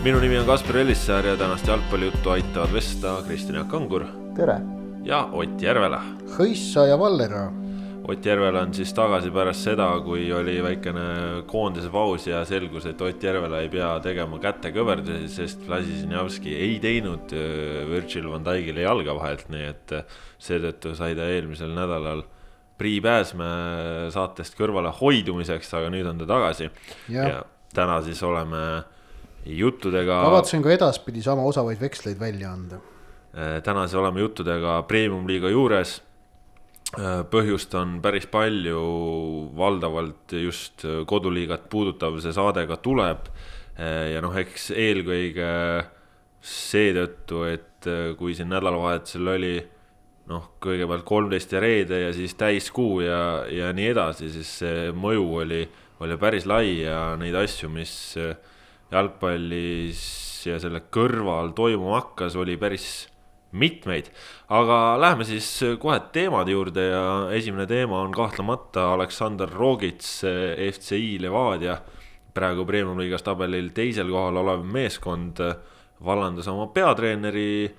minu nimi on Kaspar Ellissaar ja tänast jalgpallijuttu aitavad vesta Kristjan Jaak Kangur. tere! ja Ott Järvela. Hõissa ja Vallera. Ott Järvela on siis tagasi pärast seda, kui oli väikene koondise paus ja selgus, et Ott Järvela ei pea tegema kätekõverdusi, sest Vlasisinjavski ei teinud äh, Virgil van Dijkile jalga vahelt, nii et äh, seetõttu sai ta eelmisel nädalal Priit Pääsmäe saatest kõrvale hoidumiseks, aga nüüd on ta tagasi. ja täna siis oleme juttudega. kavatsen ka edaspidi sama osavaid veksleid välja anda. Äh, täna siis oleme juttudega premium-liiga juures. Äh, põhjust on päris palju, valdavalt just koduliigat puudutav see saade ka tuleb. Äh, ja noh, eks eelkõige seetõttu, et kui siin nädalavahetusel oli noh, kõigepealt kolmteist ja reede ja siis täiskuu ja, ja nii edasi, siis see mõju oli, oli päris lai ja neid asju, mis jalgpallis ja selle kõrval toimuma hakkas, oli päris mitmeid. aga läheme siis kohe teemade juurde ja esimene teema on kahtlemata Aleksandr Rogits, FCI Levadia. praegu Premium-liigas tabelil teisel kohal olev meeskond vallandas oma peatreeneri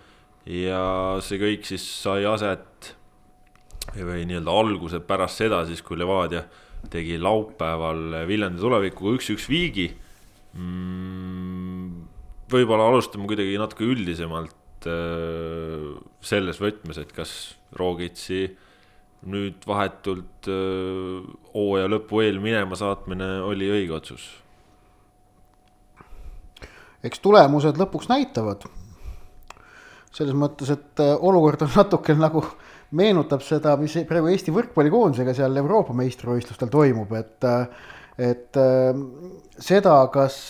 ja see kõik siis sai aset või nii-öelda alguse pärast seda siis, kui Levadia tegi laupäeval Viljandi tulevikuga üks-üks viigi mm,. võib-olla alustame kuidagi natuke üldisemalt äh, selles võtmes, et kas Rogitsi nüüd vahetult äh, hooaja äh, lõpu eel minema saatmine oli õige otsus? eks tulemused lõpuks näitavad selles mõttes, et äh, olukord on natuke nagu meenutab seda, mis praegu Eesti võrkpallikoondisega seal Euroopa meistrivõistlustel toimub, et äh, et äh, seda, kas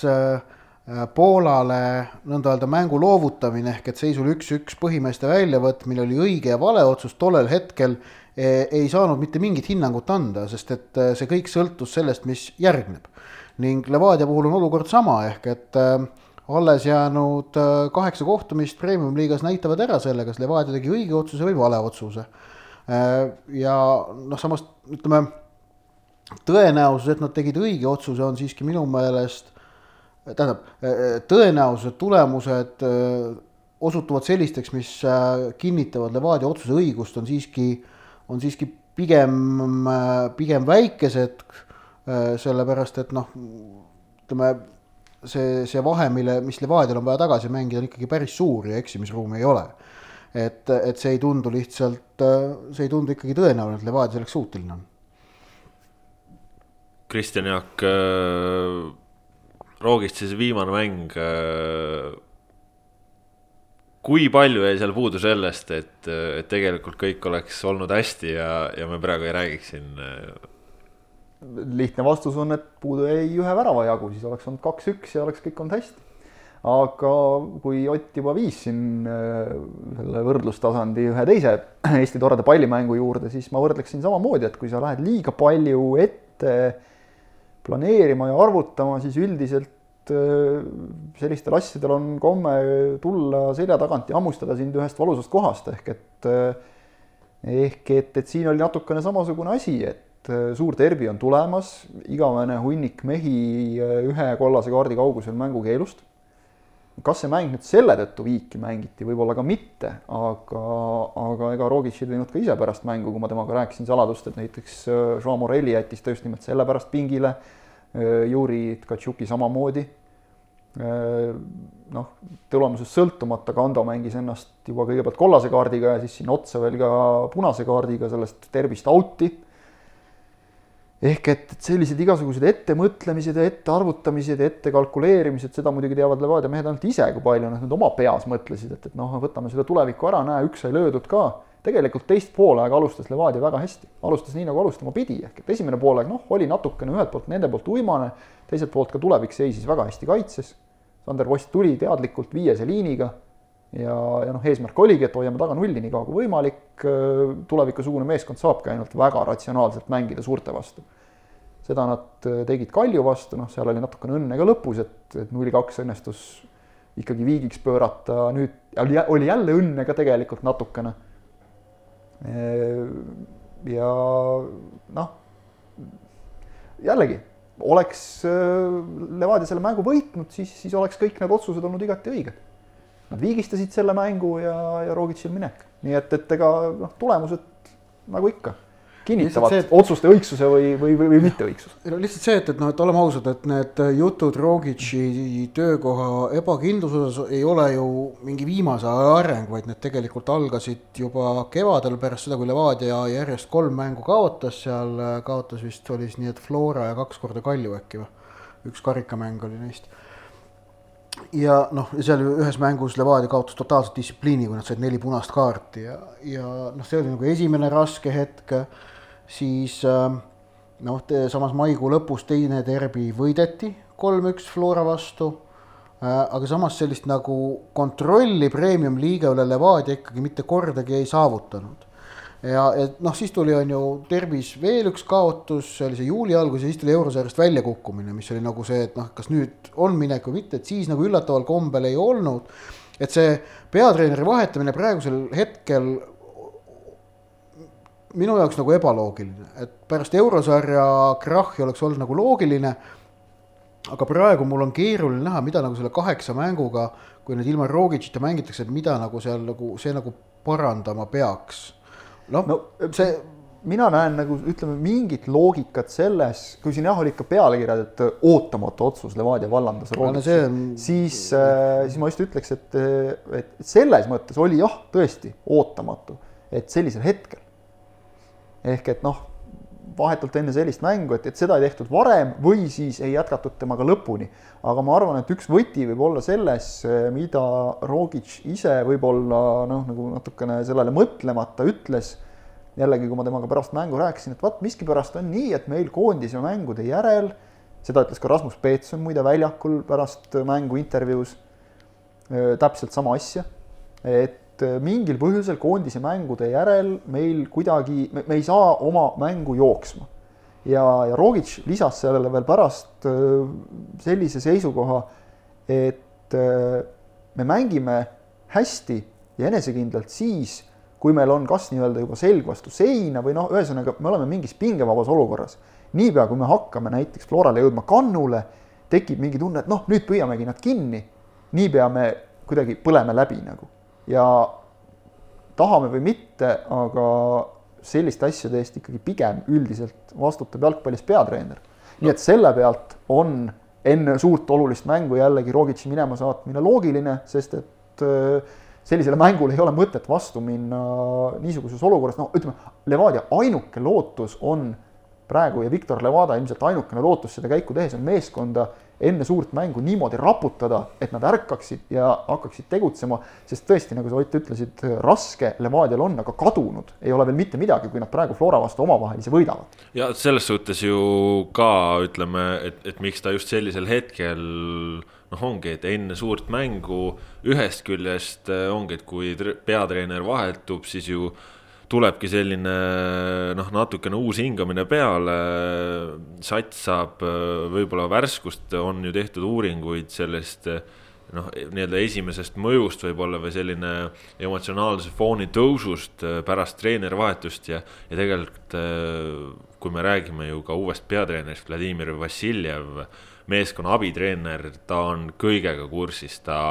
Poolale nõnda öelda mängu loovutamine ehk et seisul üks-üks põhimeeste väljavõtmine oli õige ja vale otsus tollel hetkel, ei saanud mitte mingit hinnangut anda, sest et see kõik sõltus sellest, mis järgneb. ning Levadia puhul on olukord sama, ehk et äh, alles jäänud äh, kaheksa kohtumist premium-liigas näitavad ära selle, kas Levadia tegi õige otsuse või vale otsuse. Äh, ja noh, samas ütleme, tõenäosus, et nad tegid õige otsuse, on siiski minu meelest, tähendab, äh, tõenäosus, et tulemused osutuvad sellisteks, mis kinnitavad Levadia otsuse õigust, on siiski, on siiski pigem, pigem väikesed, sellepärast et noh, ütleme see, see vahe, mille, mis Levadial on vaja tagasi mängida, on ikkagi päris suur ja eksimisruumi ei ole. et, et see ei tundu lihtsalt, see ei tundu ikkagi tõenäoline, et Levadia selleks suuteline on. Kristjan Jaak äh,, Roogist siis viimane mäng äh, kui palju jäi seal puudu sellest, et, et tegelikult kõik oleks olnud hästi ja, ja me praegu ei räägiks siin äh, lihtne vastus on, et puudu jäi ühe värava jagu, siis oleks olnud kaks-üks ja oleks kõik olnud hästi. aga kui Ott juba viis siin äh, selle võrdlustasandi ühe teise Eesti toreda pallimängu juurde, siis ma võrdleksin samamoodi, et kui sa lähed liiga palju ette planeerima ja arvutama, siis üldiselt äh, sellistel asjadel on komme tulla selja tagant ja hammustada sind ühest valusast kohast, ehk et äh, ehk et, et siin oli natukene samasugune asi, et Äh, suur derbi on tulemas, igavene hunnik mehi ühe kollase kaardi kaugusel mängukeelust. Kas see mäng nüüd selle tõttu viiki mängiti, võib-olla ka mitte, aga, aga ega Rogic ei teinud ka ise pärast mängu, kui ma temaga rääkisin saladust, et näiteks äh, Joao Morelli jättis ta just nimelt sellepärast pingile, Juri Tkatšuki samamoodi. noh, tulemusest sõltumata Kando mängis ennast juba kõigepealt kollase kaardiga ja siis sinna otsa veel ka punase kaardiga sellest derbist out'i ehk et, sellised igasugused ettemõtlemised ja ettearvutamised ja ettekalkuleerimised, seda muidugi teavad Levadia mehed ainult ise, kui palju nad nüüd oma peas mõtlesid, et, et noh, võtame selle tuleviku ära, näe, üks sai löödud ka. tegelikult teist poolaega alustas Levadia väga hästi, alustas nii, nagu alustama pidi, ehk et esimene poolaeg noh, oli natukene ühelt poolt nende poolt uimane, teiselt poolt ka tulevik seisis väga hästi kaitses. Sander Vost tuli teadlikult viiese liiniga ja, ja noh, eesmärk oligi, et hoiame taga nulli nii kaua kui võimalik, tulevikusugune meeskond saabki ainult väga ratsionaalselt mängida suurte vastu. seda nad tegid Kalju vastu, noh, seal oli natukene õnne ka lõpus, et, et null kaks õnnestus ikkagi viigiks pöörata, nüüd oli, oli jälle õnne ka tegelikult natukene. ja noh, jällegi oleks äh, Levadia selle mängu võitnud, siis, siis oleks kõik need otsused olnud igati õiged. Nad viigistasid selle mängu ja, ja Rogicil minek, nii et, et ega noh, tulemused nagu ikka kinnitavad et... otsuste õigsuse või, või, või, või mitteõigsuse. no lihtsalt see, et, et noh, et oleme ausad, et need jutud Rogici töökoha ebakindluse osas ei ole ju mingi viimase aja areng, vaid need tegelikult algasid juba kevadel pärast seda, kui Levadia järjest kolm mängu kaotas, seal kaotas vist oli siis nii, et Flora ja kaks korda Kalju äkki või, üks karikamäng oli neist ja noh, seal ühes mängus Levadia kaotas totaalselt distsipliini, kui nad said neli punast kaarti ja, ja noh, see oli nagu esimene raske hetk siis ähm, noh, samas maikuu lõpus teine derbi võideti kolm-üks Flora vastu. Äh, aga samas sellist nagu kontrolli premium-liiga üle Levadia ikkagi mitte kordagi ei saavutanud. Ja et noh, siis tuli, on ju, derbis veel üks kaotus, see oli see juuli algus ja siis tuli eurosarjast väljakukkumine, mis oli nagu see, et noh, kas nüüd on minek või mitte, et siis nagu üllataval kombel ei olnud. et see peatreeneri vahetamine praegusel hetkel minu jaoks nagu ebaloogiline, et pärast eurosarja krahhi oleks olnud nagu loogiline. aga praegu mul on keeruline näha, mida nagu selle kaheksa mänguga, kui nüüd ilma Rogicita mängitakse, et mida nagu seal nagu see nagu parandama peaks. Noh no, see mina näen nagu ütleme mingit loogikat selles, kui siin jah, oli ikka pealkirjad, et ootamatu otsus Levadia vallandas Rootsi, on... siis äh,, siis ma just ütleks, et, et selles mõttes oli jah, tõesti ootamatu, et sellisel hetkel. Ehk et noh, vahetult enne sellist mängu, et, et seda ei tehtud varem või siis ei jätkatud temaga lõpuni. aga ma arvan, et üks võti võib olla selles, mida Rogic ise võib-olla noh, nagu natukene sellele mõtlemata ütles, jällegi, kui ma temaga pärast mängu rääkisin, et vot miskipärast on nii, et meil koondise mängude järel, seda ütles ka Rasmus Peetson muide väljakul pärast mängu intervjuus, täpselt sama asja, et et äh, mingil põhjusel koondise mängude järel meil kuidagi, me ei saa oma mängu jooksma. ja, ja Rogic lisas sellele veel pärast äh, sellise seisukoha, et äh, me mängime hästi ja enesekindlalt siis, kui meil on kas nii-öelda juba selg vastu seina või noh, ühesõnaga me oleme mingis pingevabas olukorras. niipea, kui me hakkame näiteks Florale jõudma kannule, tekib mingi tunne, et noh, nüüd püüamegi nad kinni, niipea me kuidagi põleme läbi nagu ja tahame või mitte, aga selliste asjade eest ikkagi pigem üldiselt vastutab jalgpallis peatreener. nii et selle pealt on enne suurt olulist mängu jällegi Rogitši minema saatmine loogiline, sest et äh, sellisele mängule ei ole mõtet vastu minna niisuguses olukorras, no ütleme, Levadia ainuke lootus on praegu ja Viktor Levada ilmselt ainukene lootus seda käiku tehes on meeskonda enne suurt mängu niimoodi raputada, et nad ärkaksid ja hakkaksid tegutsema, sest tõesti, nagu sa Ott ütlesid, raske Levadial on, aga kadunud ei ole veel mitte midagi, kui nad praegu Flora vastu omavahelisi võidavad. ja selles suhtes ju ka ütleme, et, et miks ta just sellisel hetkel noh, ongi, et enne suurt mängu ühest küljest ongi, et kui peatreener vahetub, siis ju tulebki selline noh, natukene uus hingamine peale. sats saab võib-olla värskust, on ju tehtud uuringuid sellest noh, nii-öelda esimesest mõjust võib-olla või selline emotsionaalse fooni tõusust pärast treenerivahetust ja, ja tegelikult kui me räägime ju ka uuest peatreenerist Vladimir Vassiljev, meeskonna abitreener, ta on kõigega kursis, ta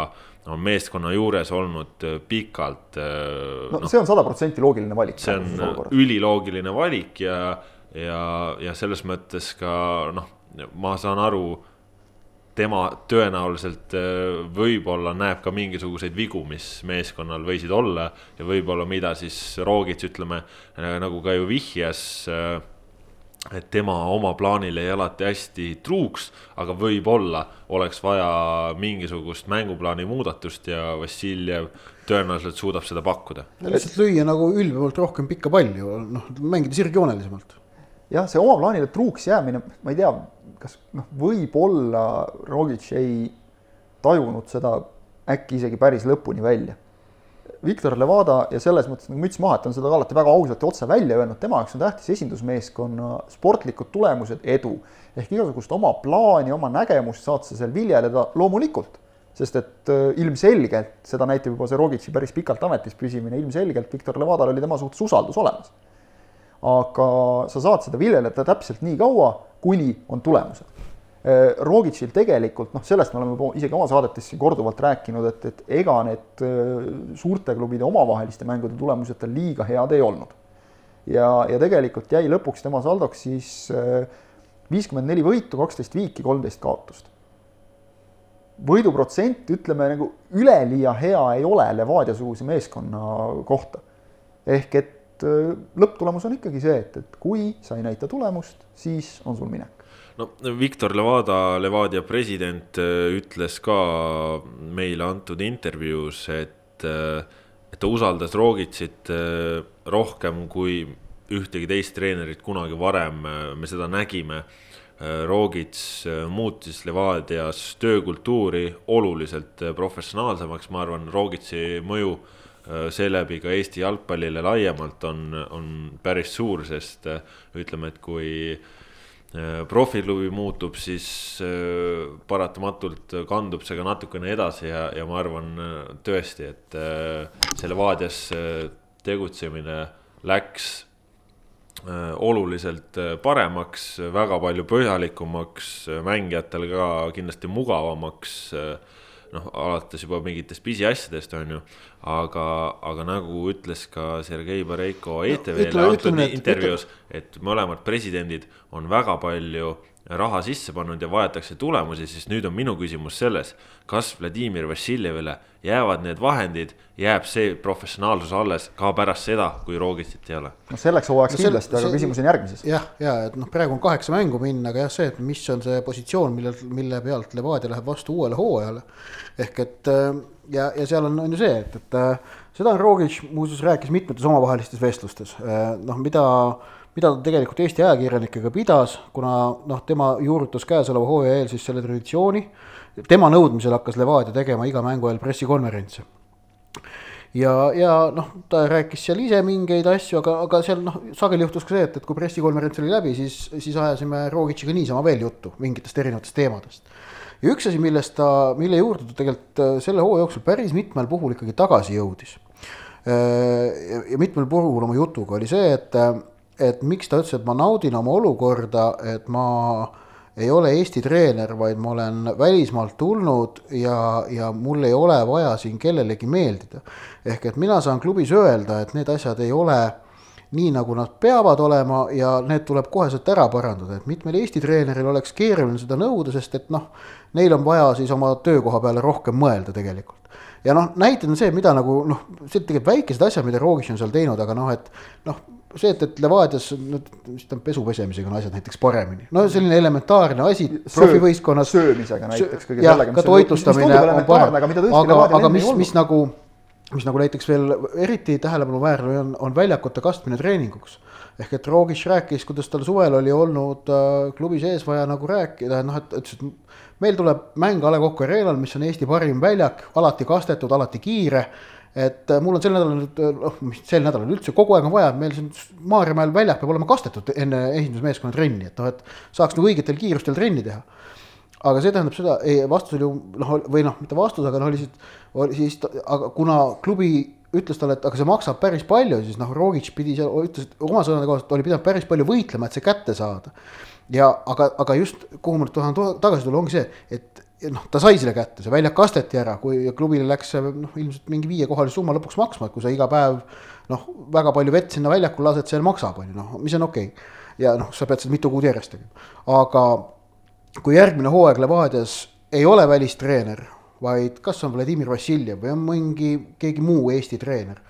on meeskonna juures olnud äh, pikalt. Äh, no, no see on sada protsenti loogiline valik. see on üliloogiline valik ja, ja, ja selles mõttes ka noh, ma saan aru tema tõenäoliselt äh, võib-olla näeb ka mingisuguseid vigu, mis meeskonnal võisid olla ja võib-olla, mida siis Roogits, ütleme nagu ka ju vihjas et tema oma plaanile jäi alati hästi truuks, aga võib-olla oleks vaja mingisugust mänguplaani muudatust ja Vassiljev tõenäoliselt suudab seda pakkuda. lihtsalt lüüa nagu ülbemalt rohkem pikka palli, noh, mängida sirgjoonelisemalt. jah, see oma plaanile truuks jäämine, ma ei tea, kas noh, võib-olla Rogic ei tajunud seda äkki isegi päris lõpuni välja Viktor Levada ja selles mõttes nagu müts maha, et ta on seda alati väga ausalt ja otse välja öelnud, tema jaoks on tähtis esindusmeeskonna sportlikud tulemused, edu. ehk igasugust oma plaani, oma nägemust saad sa seal viljeleda loomulikult. sest et äh, ilmselgelt, seda näitab juba see Rogitši päris pikalt ametis püsimine, ilmselgelt Viktor Levadal oli tema suhtes usaldus olemas. aga sa saad seda viljeleda täpselt nii kaua, kuni on tulemused. Rogicil tegelikult noh, sellest me oleme isegi oma saadetes siin korduvalt rääkinud, et, et ega need suurte klubide omavaheliste mängude tulemused tal liiga head ei olnud. ja, ja tegelikult jäi lõpuks tema saldoks siis viiskümmend neli võitu, kaksteist viiki, kolmteist kaotust võiduprotsent, ütleme nagu üleliia hea ei ole Levadia-suguse meeskonna kohta. ehk et äh, lõpptulemus on ikkagi see, et, et kui sa ei näita tulemust, siis on sul minek. No Viktor Levada, Levadia president äh, ütles ka meile antud intervjuus, et, äh, et ta usaldas Rogitsit rohkem kui ühtegi teist treenerit kunagi varem, me seda nägime. Äh, Rogits äh, muutis Levadias töökultuuri oluliselt äh, professionaalsemaks, ma arvan, Rogitsi mõju seeläbi ka Eesti jalgpallile laiemalt on, on päris suur, sest ütleme, et kui profiklubi muutub, siis paratamatult kandub see ka natukene edasi ja, ja ma arvan tõesti, et see Levadias tegutsemine läks Äh, oluliselt äh, paremaks, väga palju põhjalikumaks, äh, mängijatel ka kindlasti mugavamaks. Noh, alates juba mingitest pisiasjadest, on ju, aga, aga nagu ütles ka Sergei Bareiko ETV-le antud intervjuus, et mõlemad presidendid on väga palju raha sisse pannud ja vajatakse tulemusi, siis nüüd on minu küsimus selles, kas Vladimir Vassiljevile jäävad need vahendid, jääb see professionaalsus alles ka pärast seda, kui Rogitsit ei ole? no selleks hooajaks no, kindlasti, aga küsimus on järgmises. jah, ja et noh, praegu on kaheksa mängu minna, aga jah, see, et mis on see positsioon, mille, mille pealt Levadia läheb vastu uuele hooajale. ehk et äh, ja, ja seal on, on ju see, et, et äh, seda on Rogic muuseas rääkis mitmetes omavahelistes vestlustes, äh, noh, mida mida ta tegelikult Eesti ajakirjanikega pidas, kuna noh, tema juurutas käesoleva hooaja eel siis selle traditsiooni. tema nõudmisel hakkas Levadia tegema iga mängu ajal pressikonverentse. ja, ja noh, ta rääkis seal ise mingeid asju, aga, aga seal noh, sageli juhtus ka see, et, et kui pressikonverents oli läbi, siis, siis ajasime Rogitšiga niisama veel juttu mingitest erinevatest teemadest. ja üks asi, millest ta, mille juurde ta tegelikult äh, selle hooaja jooksul päris mitmel puhul ikkagi tagasi jõudis äh, ja mitmel puhul oma jutuga oli see, et äh, et miks ta ütles, et ma naudin oma olukorda, et ma ei ole Eesti treener, vaid ma olen välismaalt tulnud ja, ja mul ei ole vaja siin kellelegi meeldida. ehk et mina saan klubis öelda, et need asjad ei ole nii, nagu nad peavad olema ja need tuleb koheselt ära parandada, et mitmel Eesti treeneril oleks keeruline seda nõuda, sest et noh, neil on vaja siis oma töökoha peale rohkem mõelda tegelikult ja noh, näited on see, mida nagu noh, see tegelikult väikesed asjad, mida Rogic on seal teinud, aga noh, et noh, see, et, et Levadias, no mis ta pesu pesemisega on asjad näiteks paremini, no selline elementaarne asi profivõistkonnas. söömisega näiteks. jah, ka toitlustamine on parem, aga, aga, aga mis, mis nagu, mis nagu näiteks veel eriti tähelepanuväärne on, on väljakute kastmine treeninguks. ehk et Rogic rääkis, kuidas tal suvel oli olnud äh, klubi sees vaja nagu rääkida, noh, et ütles, et meil tuleb mäng A Le Coq Arena'l, mis on Eesti parim väljak, alati kastetud, alati kiire et äh, mul on sel nädalal nüüd, noh, mis sel nädalal üldse kogu aeg on vaja, meil siin Maarjamäel väljak peab olema kastetud enne esindusmeeskonna trenni, et noh, et saaks nagu õigetel kiirustel trenni teha. aga see tähendab seda, ei vastus oli ju noh, või noh, mitte vastus, aga noh, oli siis, oli siis, aga kuna klubi ütles talle, et aga see maksab päris palju, siis noh, Rogic pidi seal, ütles oma sõnade kohaselt oli pidanud päris palju võitlema, et see kätte saada. ja aga, aga just, kuhu ma nüüd tahan tagasi tulla, ongi see, et noh, ta sai selle kätte, see väljak kasteti ära, kui klubile läks see noh, ilmselt mingi viiekohalise summa lõpuks maksma, et kui sa iga päev noh, väga palju vett sinna väljakule lased, see maksab, on ju, noh, mis on okei okay.. ja noh, sa pead seda mitu kuud järjest tegema. aga kui järgmine hooaeg Levadias ei ole välistreener, vaid kas on Vladimir Vassiljev või on mingi, keegi muu Eesti treener,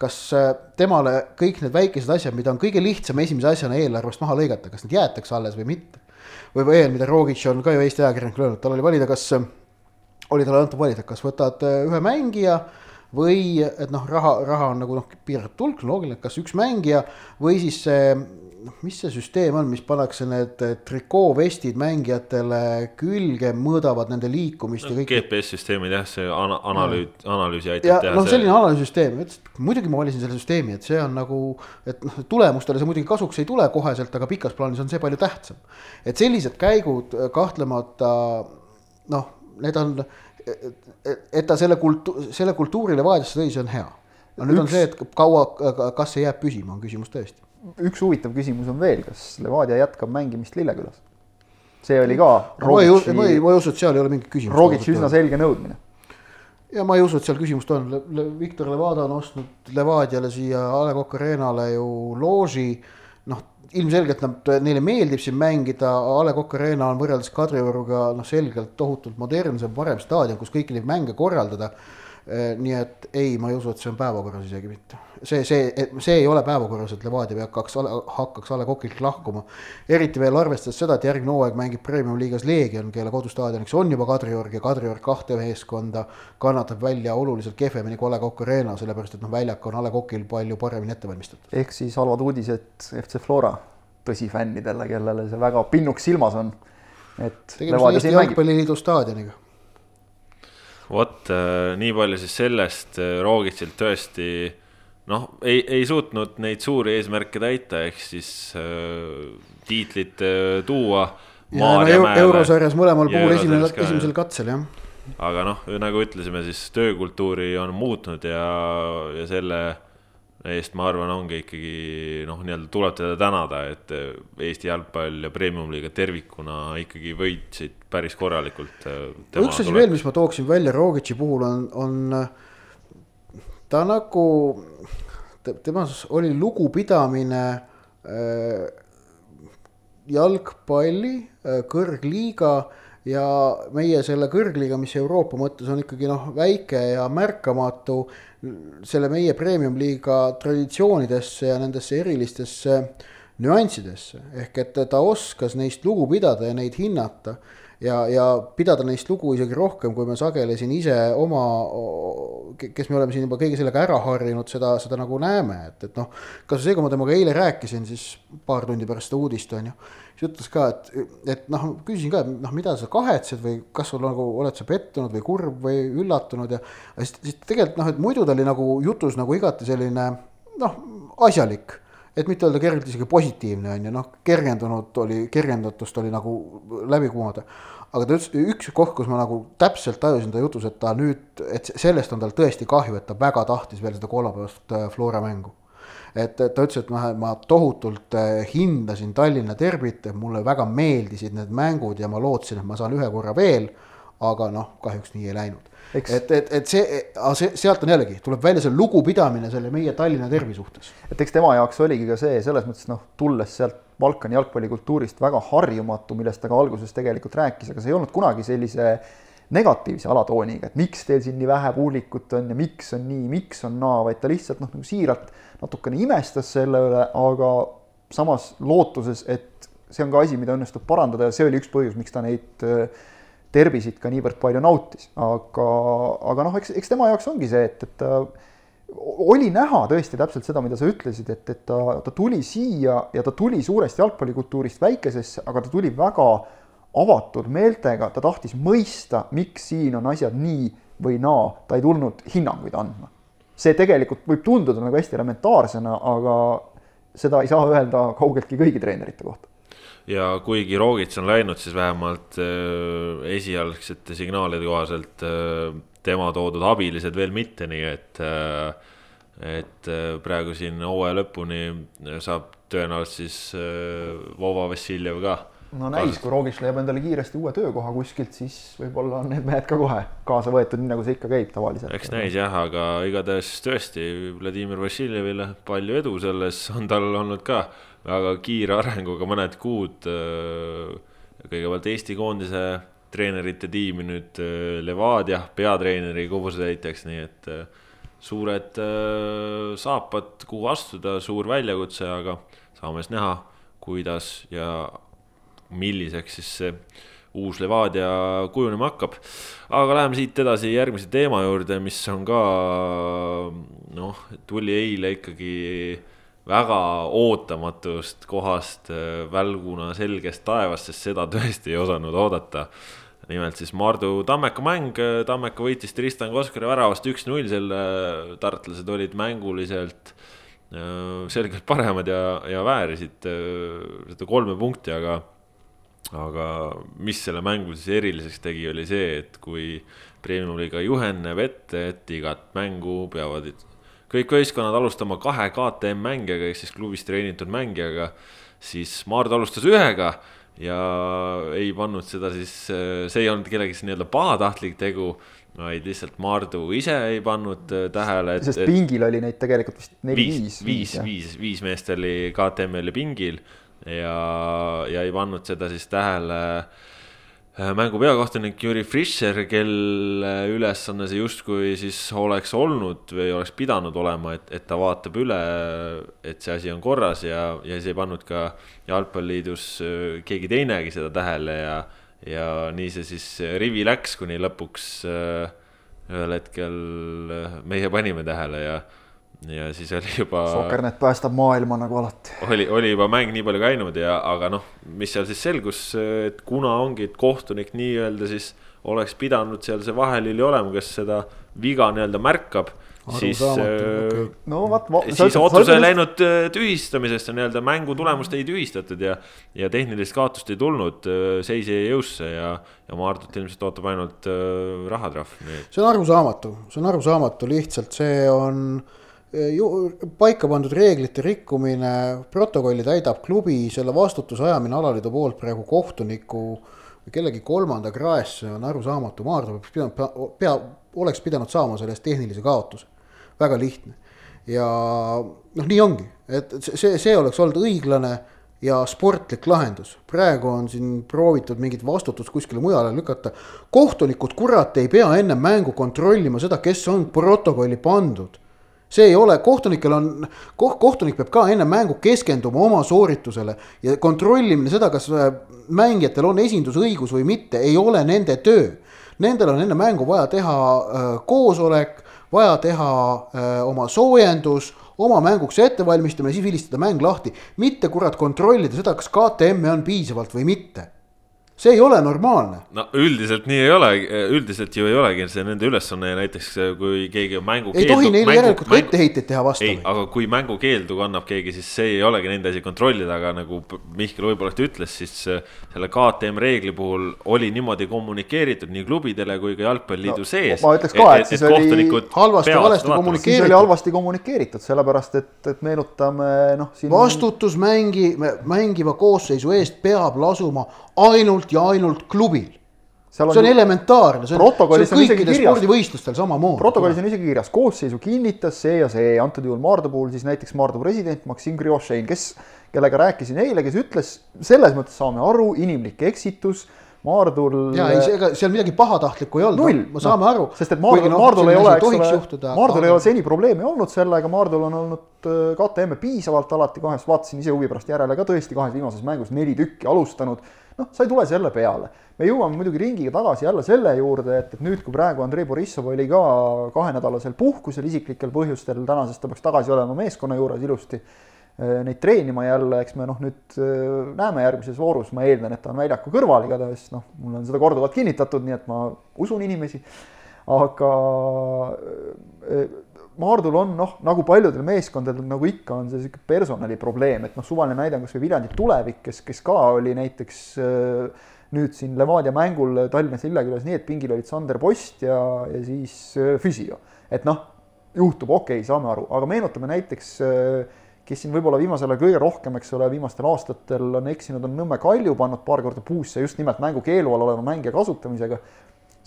kas äh, temale kõik need väikesed asjad, mida on kõige lihtsam esimese asjana eelarvest maha lõigata, kas need jäetakse alles või mitte või veel, mida Rogic on ka ju Eesti ajakirjanikul öelnud, tal oli valida, kas, oli talle antud valida, kas võtad äh, ühe mängija või et noh, raha, raha on nagu noh, piiratud hulk, loogiline, kas üks mängija või siis see noh, mis see süsteem on, mis pannakse need trikoovestid mängijatele külge, mõõdavad nende liikumist ja kõik. GPS-süsteemid jah, see ana-, analüüs, analüüsi aitab ja, teha. noh, selline analüüsisüsteem, et muidugi ma valisin selle süsteemi, et see on nagu, et noh, tulemustele see muidugi kasuks ei tule koheselt, aga pikas plaanis on see palju tähtsam. et sellised käigud eh, kahtlemata noh, need on, et ta selle kultu-, selle kultuurile vaadesse tõi, see on hea. no nüüd Üks... on see, et kaua, kas see jääb püsima, on küsimus tõesti üks huvitav küsimus on veel, kas Levadia jätkab mängimist Lillekülas? see oli ka. ei, ma ei, ma ei usu, et seal ei ole mingit küsimust. Rogitši üsna selge nõudmine. ja ma ei usu, et seal küsimust on Le, Le, Viktor Levada on ostnud Levadiale siia A Le Coq Arena'le ju looži. noh, ilmselgelt nad, neile meeldib siin mängida, A Le Coq Arena on võrreldes Kadrioruga noh, selgelt tohutult modernsem, parem staadion, kus kõiki neid mänge korraldada Äh, nii et ei, ma ei usu, et see on päevakorras isegi mitte. See, see, see ei ole päevakorras, et Levadia hakkaks, hakkaks A Le Coqilt lahkuma. eriti veel arvestades seda, et järgmine hooaeg mängib Premium-liigas Leegion, kelle kodustaadioniks on juba Kadriorg ja Kadriorg kahte meeskonda kannatab välja oluliselt kehvemini kui A Le Coq Arena, sellepärast et noh, väljak on A Le Coqil palju paremini ette valmistatud. ehk siis halvad uudised FC Flora tõsifännidele, kellele see väga pinnuks silmas on. et. tegemist on Eesti Jalgpalliliidu staadioniga vot äh, nii palju siis sellest, äh, Rogitsilt tõesti noh, ei, ei suutnud neid suuri eesmärke täita, ehk siis äh, tiitlit äh, tuua. no eurosarjas mõlemal puhul esimene, esimesel katsel jah. aga noh, nagu ütlesime, siis töökultuuri on muutnud ja, ja selle eest ma arvan, ongi ikkagi noh, nii-öelda tuleb teda tänada, et Eesti jalgpall ja premium-liiga tervikuna ikkagi võitsid päris korralikult. Äh, üks asi veel, mis ma tooksin välja Rogitši puhul on, on ta nagu, temas oli lugupidamine äh, jalgpalli äh, kõrgliiga ja meie selle kõrgliiga, mis Euroopa mõttes on ikkagi noh, väike ja märkamatu selle meie premium-liiga traditsioonidesse ja nendesse erilistesse nüanssidesse. ehk et ta oskas neist lugu pidada ja neid hinnata ja, ja pidada neist lugu isegi rohkem, kui me sageli siin ise oma, kes me oleme siin juba kõige sellega ära harjunud, seda, seda nagu näeme, et, et noh. kas see, kui ma temaga eile rääkisin, siis paar tundi pärast seda uudist on ju. siis ütles ka, et, et noh, küsisin ka, et noh, mida sa kahetsed või kas sul nagu oled sa pettunud või kurb või üllatunud ja. siis, siis tegelikult noh, et muidu ta oli nagu jutus nagu igati selline noh, asjalik et mitte öelda kergelt isegi positiivne on ju, noh, kergendunud oli, kergendatust oli nagu läbi kumada. aga ta ütles, üks koht, kus ma nagu täpselt tajusin ta jutus, et ta nüüd, et sellest on tal tõesti kahju, et ta väga tahtis veel seda kolmapäevast äh, Flora mängu. et ta ütles, et ma, ma tohutult äh, hindasin Tallinna derbit, mulle väga meeldisid need mängud ja ma lootsin, et ma saan ühe korra veel. aga noh, kahjuks nii ei läinud. Et, et, et see, see, sealt on jällegi, tuleb välja see lugupidamine selle meie Tallinna tervi suhtes. et eks tema jaoks oligi ka see selles mõttes noh, tulles sealt Balkani jalgpallikultuurist väga harjumatu, millest ta ka alguses tegelikult rääkis, aga see ei olnud kunagi sellise negatiivse alatooniga, et miks teil siin nii vähe publikut on ja miks on nii, miks on naa, vaid ta lihtsalt noh, nagu siiralt natukene imestas selle üle, aga samas lootuses, et see on ka asi, mida õnnestub parandada ja see oli üks põhjus, miks ta neid äh, tervisid ka niivõrd palju nautis, aga, aga noh, eks, eks tema jaoks ongi see, et, et ta oli näha tõesti täpselt seda, mida sa ütlesid, et, et ta, ta tuli siia ja ta tuli suurest jalgpallikultuurist väikesesse, aga ta tuli väga avatud meeltega, ta tahtis mõista, miks siin on asjad nii või naa, ta ei tulnud hinnanguid andma. see tegelikult võib tunduda nagu hästi elementaarsena, aga seda ei saa öelda kaugeltki kõigi treenerite kohta ja kuigi Rogits on läinud, siis vähemalt äh, esialgsete signaalide kohaselt äh, tema toodud abilised veel mitte, nii et äh,, et äh, praegu siin hooaja lõpuni saab tõenäoliselt siis äh, Vova Vassiljev ka. no näis, kui Rogic leiab endale kiiresti uue töökoha kuskilt, siis võib-olla on need mehed ka kohe kaasa võetud, nii nagu see ikka käib tavaliselt. eks näis jah, aga igatahes tõesti Vladimir Vassiljevile palju edu selles on tal olnud ka väga kiire arenguga mõned kuud. Äh, kõigepealt Eesti koondise treenerite tiimi nüüd äh, Levadia peatreeneri kohusetäitjaks, nii et äh, suured saapad, kuhu astuda, suur väljakutse, aga saame siis näha, kuidas ja milliseks siis see uus Levadia kujunema hakkab. aga läheme siit edasi järgmise teema juurde, mis on ka noh, tuli eile ikkagi väga ootamatust kohast äh, välguna selgest taevast, sest seda tõesti ei osanud oodata. nimelt siis Mardu Tammeka mäng, Tammeka võitis Tristan Koskari väravast üks-null, selle tartlased olid mänguliselt äh, selgelt paremad ja, ja väärisid äh, seda kolme punkti, aga aga mis selle mängu siis eriliseks tegi, oli see, et kui Premium-liiga juhend näeb ette, et igat mängu peavad kõik võistkonnad alustama kahe KTM mängijaga ehk siis klubis treenitud mängijaga, siis Maardu alustas ühega ja ei pannud seda siis, see ei olnud kellegi nii-öelda pahatahtlik tegu vaid lihtsalt Maardu ise ei pannud äh, tähele. sest pingil oli neid tegelikult vist neli-viis. viis, viis, viis, viis meest oli KTM-il pingil ja, ja ei pannud seda siis tähele äh, mängu peakohtunik Jüri Fischer, kelle ülesanne see justkui siis oleks olnud või oleks pidanud olema, et, et ta vaatab üle, et see asi on korras ja, ja siis ei pannud ka jalgpalliliidus äh, keegi teinegi seda tähele ja ja nii see siis rivi läks, kuni lõpuks äh, ühel hetkel äh, meie panime tähele ja, ja siis oli juba. Sokernet päästab maailma nagu alati. oli, oli juba mäng nii palju käinud ja, aga noh, mis seal siis selgus, et kuna ongi kohtunik nii-öelda siis oleks pidanud seal see vahelüli olema, kes seda viga nii-öelda märkab siis, okay. Äh, no vot. siis otsus ei läinud äh, tühistamisest ja nii-öelda mängu tulemust ei tühistatud ja, ja tehnilist kaotust ei tulnud, äh, seis jäi jõusse ja, ja Maardut ilmselt ootab ainult äh, rahatrahv. see on arusaamatu, see on arusaamatu, lihtsalt see on ju paika pandud reeglite rikkumine, protokolli täidab klubi, selle vastutuse ajamine alaliidu poolt praegu kohtuniku või kellegi kolmanda kraesse on arusaamatu, Maardu peaks pidanud, pea, oleks pidanud saama selle eest tehnilise kaotuse väga lihtne. ja noh, nii ongi, et see, see oleks olnud õiglane ja sportlik lahendus. praegu on siin proovitud mingit vastutust kuskile mujale lükata. kohtunikud, kurat, ei pea enne mängu kontrollima seda, kes on protokolli pandud. See ei ole, kohtunikel on, kohtunik peab ka enne mängu keskenduma oma sooritusele ja kontrollimine seda, kas äh, mängijatel on esindusõigus või mitte, ei ole nende töö. Nendel on enne mängu vaja teha äh, koosolek vaja teha öö, oma soojendus, oma mänguks ettevalmistamine, siis vilistada mäng lahti. mitte kurat kontrollida seda, kas KTM-i on piisavalt või mitte see ei ole normaalne. no üldiselt nii ei ole, üldiselt ju ei olegi see nende ülesanne näiteks kui keegi mängu. ei tohi neile järelikult ka etteheiteid teha vastu. ei, aga kui mängukeeldu kannab keegi, siis see ei olegi nende asi kontrollida, aga nagu Mihkel võib-olla ütles, siis äh, selle KTM reegli puhul oli niimoodi kommunikeeritud nii klubidele kui ka jalgpalliliidu no, sees. ma ütleks ka, et, et siis oli halvasti, valesti kommunikeeritud. siis oli halvasti kommunikeeritud, sellepärast et, et meenutame noh siin.... vastutus mängi, mängiva koosseisu eest peab lasuma ainult ja ainult klubil. see on ju... elementaarne, see on, see on kõikidel spordivõistlustel samamoodi. protokollis on isegi kirjas, koosseisu kinnitas see ja see, antud juhul Maardu puhul siis näiteks Maardu president Maksim Griošein, kes, kellega rääkisin eile, kes ütles, selles mõttes saame aru, inimlik eksitus Maardul. ja ei, ega seal midagi pahatahtlikku ei olnud, null, me saame no, aru. sest et Maardul, no, Maardul ei ole, eks ole, Maardul ei ole seni probleemi olnud sellega, Maardul on olnud äh, KTM-e piisavalt alati kahes, vaatasin ise huvi pärast järele ka tõesti kahes viimases mängus neli tükki alustanud noh, sa ei tule selle peale. me jõuame muidugi ringiga tagasi jälle selle juurde, et, et nüüd, kui praegu Andrei Borissov oli ka kahenädalasel puhkusel isiklikel põhjustel, tänasest ta peaks tagasi olema meeskonna juures ilusti eh, neid treenima jälle, eks me noh, nüüd eh, näeme järgmises voorus, ma eeldan, et ta on väljaku kõrval, igatahes noh, mulle on seda korduvalt kinnitatud, nii et ma usun inimesi. aga eh, Maardul on noh, nagu paljudel meeskondadel nagu ikka on see sihuke personaliprobleem, et noh, suvaline näide on kasvõi Viljandi tulevik, kes, kes ka oli näiteks äh, nüüd siin Levadia mängul Tallinnas Lillekülas nii, et pingil olid Sander Post ja, ja siis äh, Füsio. et noh, juhtub, okei okay,, saame aru, aga meenutame näiteks äh, kes siin võib-olla viimasel ajal kõige rohkem, eks ole, viimastel aastatel on eksinud, on Nõmme Kalju pannud paar korda puusse just nimelt mängukeelu all oleva mängija kasutamisega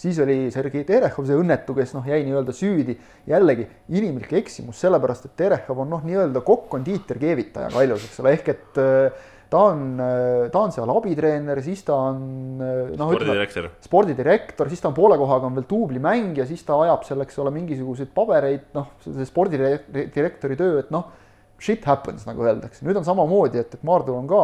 siis oli Sergei Terehov see õnnetu, kes noh, jäi nii-öelda süüdi. jällegi inimlik eksimus, sellepärast et Terehov on noh, nii-öelda kokk-kondiiter keevitaja kaljus, eks ole, ehk et äh, ta on, äh, ta on seal abitreener, siis ta on äh, noh, spordidirektor, spordidirektor, siis ta on poole kohaga on veel duublimängija, siis ta ajab seal, eks ole, mingisuguseid pabereid, noh, see spordidirektori töö, et noh, shit happens, nagu öeldakse. nüüd on samamoodi, et, et Maardul on ka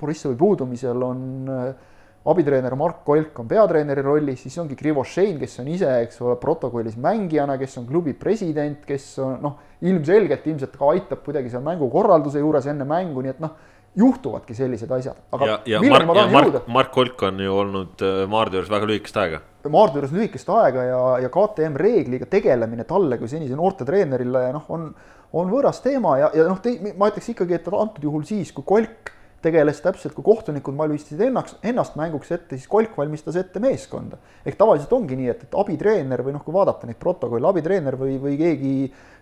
Borissovi puudumisel on äh, abitreener Mark Kolk on peatreeneri rollis, siis ongi Krivošein, kes on ise, eks ole, protokollis mängijana, kes on klubi president, kes on noh, ilmselgelt ilmselt ka aitab kuidagi seal mängukorralduse juures enne mängu, nii et noh, juhtuvadki sellised asjad. aga ja, ja milleni ma tahan jõuda? Mark Kolk on ju olnud äh, Maardu juures väga lühikest aega. Maardu juures lühikest aega ja, ja KTM reegliga tegelemine talle kui senise noortetreenerile noh, on, on võõras teema ja, ja noh, ma ütleks ikkagi, et antud juhul siis, kui Kolk tegeles täpselt, kui kohtunikud valmistasid ennast, ennast mänguks ette, siis Kolk valmistas ette meeskonda. ehk tavaliselt ongi nii, et, et abitreener või noh, kui vaadata neid protokolle, abitreener või, või keegi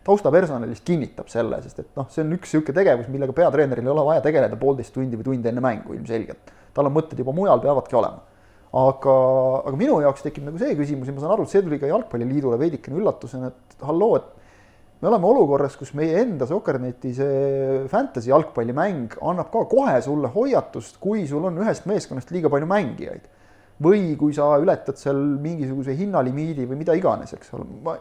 taustapersonalist kinnitab selle, sest et noh, see on üks niisugune tegevus, millega peatreeneril ei ole vaja tegeleda poolteist tundi või tund enne mängu ilmselgelt. tal on mõtted juba mujal, peavadki olema. aga, aga minu jaoks tekib nagu see küsimus ja ma saan aru, et see tuli ka Jalgpalliliidule veidikene üllatusena, et halloo, et me oleme olukorras, kus meie enda Soccerneti see fantasy jalgpallimäng annab ka kohe sulle hoiatust, kui sul on ühest meeskonnast liiga palju mängijaid. või kui sa ületad seal mingisuguse hinnalimiidi või mida iganes, eks ole, ma,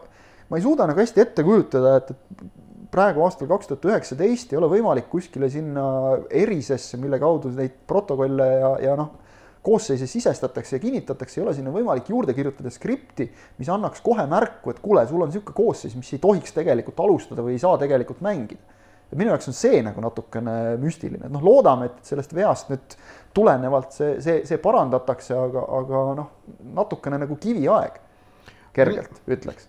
ma ei suuda nagu hästi ette kujutada, et, et praegu aastal kaks tuhat üheksateist ei ole võimalik kuskile sinna erisesse, mille kaudu neid protokolle ja, ja noh koosseise sisestatakse ja kinnitatakse, ei ole sinna võimalik juurde kirjutada skripti, mis annaks kohe märku, et kuule, sul on niisugune koosseis, mis ei tohiks tegelikult alustada või ei saa tegelikult mängida. et minu jaoks on see nagu natukene müstiline, et noh, loodame, et sellest veast nüüd tulenevalt see, see, see parandatakse, aga, aga noh, natukene nagu kiviaeg kergelt ütleks.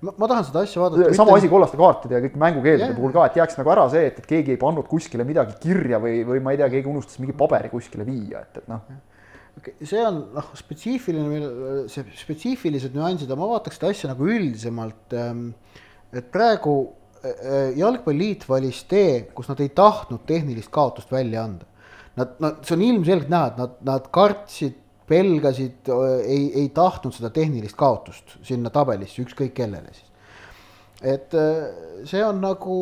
Ma, ma tahan seda asja vaadata. sama mitte... asi kollaste kaartide ja kõik mängukeeldude puhul ka, et jääks nagu ära see, et, et keegi ei pannud kuskile midagi kirja või, või ma ei tea, keegi unustas mingi paberi kuskile viia, et, et noh see on noh, spetsiifiline, see spetsiifilised nüansid, aga ma vaataks seda asja nagu üldisemalt. Ähm, et praegu äh, äh, jalgpalliliit valis tee, kus nad ei tahtnud tehnilist kaotust välja anda. Nad, nad, see on ilmselgelt näha, et nad, nad kartsid, pelgasid, äh, ei, ei tahtnud seda tehnilist kaotust sinna tabelisse, ükskõik kellele siis. et see on nagu,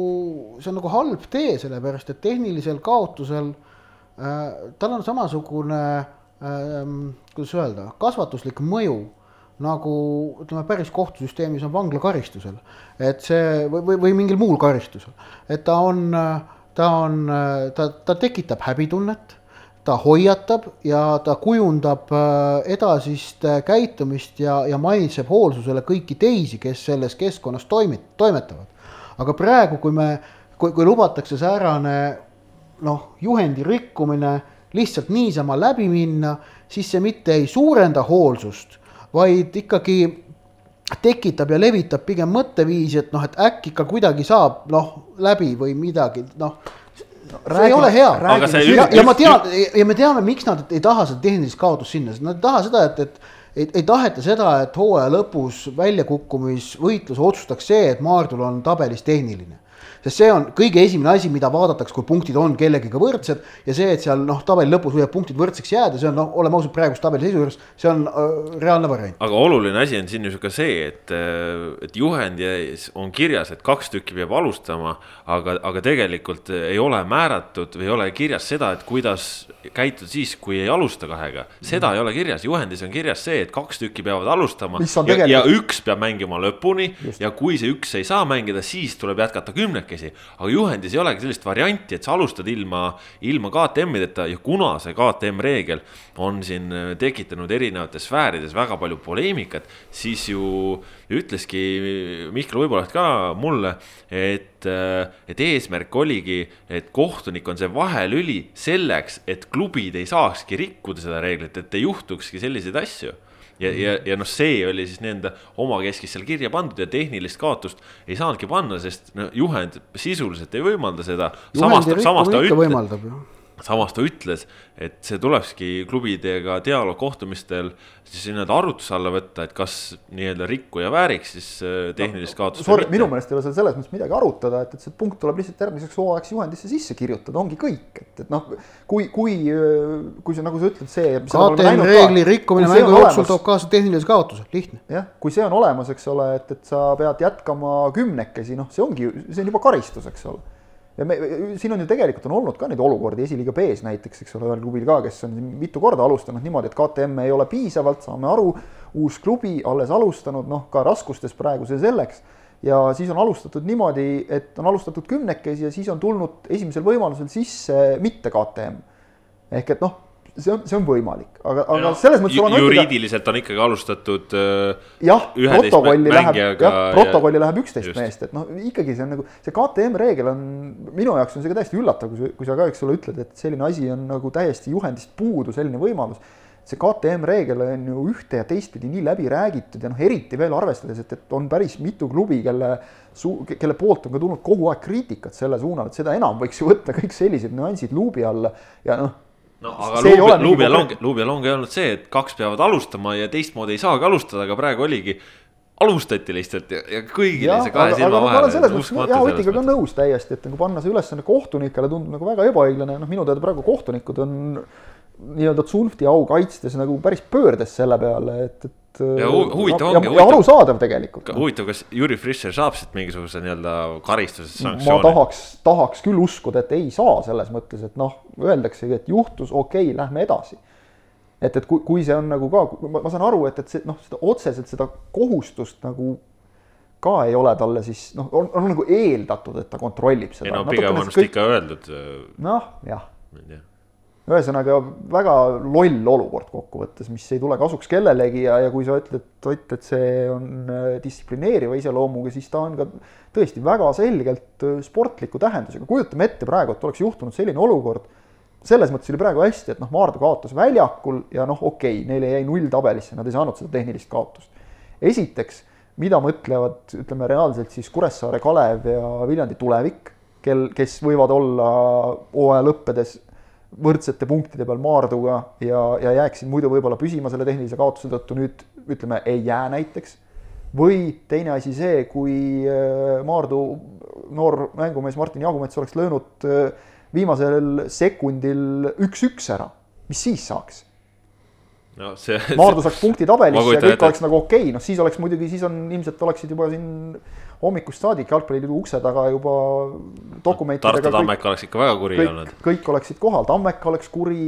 see on nagu halb tee, sellepärast et tehnilisel kaotusel äh, tal on samasugune äh, kuidas öelda, kasvatuslik mõju nagu ütleme, päris kohtusüsteemis on vanglakaristusel, et see või, või, või mingil muul karistusel, et ta on, ta on, ta, ta tekitab häbitunnet, ta hoiatab ja ta kujundab äh, edasist äh, käitumist ja, ja maitseb hoolsusele kõiki teisi, kes selles keskkonnas toimet-, toimetavad. aga praegu, kui me, kui, kui lubatakse säärane noh, juhendi rikkumine lihtsalt niisama läbi minna, siis see mitte ei suurenda hoolsust, vaid ikkagi tekitab ja levitab pigem mõtteviisi, et noh, et äkki ikka kuidagi saab noh, läbi või midagi, noh no,. see räägi, ei ole hea. ja, ja ma tean ja me teame, miks nad ei taha seda tehnilist kaotust sinna, sest nad ei taha seda, et, et ei, ei taheta seda, et hooaja lõpus väljakukkumisvõitluse otsustaks see, et Maardul on tabelis tehniline sest see on kõige esimene asi, mida vaadatakse, kui punktid on kellegiga võrdsed ja see, et seal noh, tabeli lõpus võivad punktid võrdseks jääda, see on noh, oleme ausad, praeguse tabeli seisu juures, see on äh, reaalne variant. aga oluline asi on siin ju ka see, et, äh, et juhendis on kirjas, et kaks tükki peab alustama, aga, aga tegelikult ei ole määratud või ei ole kirjas seda, et kuidas käituda siis, kui ei alusta kahega. seda mm. ei ole kirjas, juhendis on kirjas see, et kaks tükki peavad alustama ja, ja üks peab mängima lõpuni Just. ja kui see üks ei saa mängida, siis tuleb jätkata kümneke kolmekesi. aga juhendis ei olegi sellist varianti, et sa alustad ilma, ilma KTM-ideta ja kuna see KTM reegel on siin äh, tekitanud erinevates sfäärides väga palju poleemikat, siis ju ütleski Mihkel Uiboleht ka mulle, et, äh, et eesmärk oligi, et kohtunik on see vahelüli selleks, et klubid ei saakski rikkuda seda reeglit, et ei juhtukski selliseid asju ja, ja, ja noh, see oli siis nii-öelda omakeskis seal kirja pandud ja tehnilist kaotust ei saanudki panna, sest no juhend sisuliselt ei võimalda seda. samas, samas ta ütleb, samas ta ütles, et see tulekski klubidega dialoog kohtumistel siis nii-öelda arutluse alla võtta, et kas nii-öelda rikkuja vääriks siis äh, tehnilist kaotust no,. minu meelest ei ole seal selles mõttes midagi arutada, et, et see punkt tuleb lihtsalt järgmiseks hooajaks juhendisse sisse kirjutada, ongi kõik, et, et noh, kui, kui, kui see, nagu sa ütled, see. KTM reegli rikkumine mängu jooksul toob kaasa tehnilise kaotuse, lihtne. jah, kui see on olemas, eks ole, et, et sa pead jätkama kümnekesi, noh, see ongi, see on juba karistus, eks ole ja me, siin on ju tegelikult on olnud ka neid olukordi esiliiga B-s näiteks, eks ole, ühel klubil ka, kes on mitu korda alustanud niimoodi, et KTM ei ole piisavalt, saame aru, uus klubi alles alustanud, noh, ka raskustes praegu see selleks. ja siis on alustatud niimoodi, et on alustatud kümnekesi ja siis on tulnud esimesel võimalusel sisse mitte KTM. ehk et noh, see on, see on võimalik, aga, aga no, selles mõttes ju, juriidiliselt on ikkagi alustatud äh, jah, protokolli läheb, jah, protokolli ja... läheb üksteist meest, et noh, ikkagi see on nagu, see KTM reegel on, minu jaoks on see ka täiesti üllatav, kui sa, kui sa ka, eks ole, ütled, et selline asi on nagu täiesti juhendist puudu, selline võimalus. see KTM reegel on ju ühte ja teistpidi nii läbi räägitud ja noh, eriti veel arvestades, et, et on päris mitu klubi, kelle suu-, kelle poolt on ka tulnud kogu aeg kriitikat selle suunal, et seda enam võiks ju võtta kõik sellised nüansid luubi alla. Ja noh, no aga See ei ole Luubi, Luubi mingi long, Luubi long ei olnud see, et kaks peavad alustama ja teistmoodi ei saagi alustada, aga praegu oligi. alustati lihtsalt ja, ja kõigil oli see kahe aga, silma olen selles mõttes jah, Otiga ka nõus täiesti, et nagu panna see ülesanne kohtunikele tundub nagu väga ebaõiglane, noh minu teada praegu kohtunikud on nii-öelda Zunfti au kaitstes nagu päris pöördes selle peale, et, et Ja hu- huvitav ja, ongi, ja arusaadav tegelikult. huvitav, kas Jüri Fischer saab siit mingisuguse nii-öelda karistuse ma sanktsiooni? tahaks, tahaks küll uskuda, et ei saa selles mõttes, et noh, öeldaksegi, et juhtus, okei okay,, lähme edasi. et, et kui, kui see on nagu ka, ma, ma saan aru, et, et see noh, seda otseselt seda kohustust nagu ka ei ole talle siis noh, on, on nagu eeldatud, et ta kontrollib seda. ei no pigem on vist ikka öeldud. noh, jah ma tea. Ühesõnaga väga loll olukord kokkuvõttes, mis ei tule kasuks kellelegi ja, ja kui sa ütled, Ott, et see on äh, distsiplineeriva iseloomuga, siis ta on ka tõesti väga selgelt äh, sportliku tähendusega. kujutame ette praegu, et oleks juhtunud selline olukord, selles mõttes oli praegu hästi, et noh, Maardu kaotas väljakul ja noh, okei okay,, neile jäi null tabelisse, nad ei saanud seda tehnilist kaotust. esiteks, mida mõtlevad, ütleme reaalselt siis Kuressaare Kalev ja Viljandi tulevik, kel, kes võivad olla hooaja lõppedes võrdsete punktide peal Maarduga ja, ja jääksid muidu võib-olla püsima selle tehnilise kaotuse tõttu, nüüd ütleme, ei jää näiteks. või teine asi see, kui äh, Maardu noor mängumees Martin Jagumets oleks löönud äh, viimasel sekundil üks-üks ära, mis siis saaks? no see. Maardu saaks punkti Ma tabelisse ja kõik oleks nagu okei okay., noh siis oleks muidugi, siis on ilmselt oleksid juba siin hommikust saadik jalgpalliliidu ukse taga juba dokumentidega Tartu Tammek oleks ikka väga kuri kõik, olnud. kõik oleksid kohal, Tammek oleks kuri,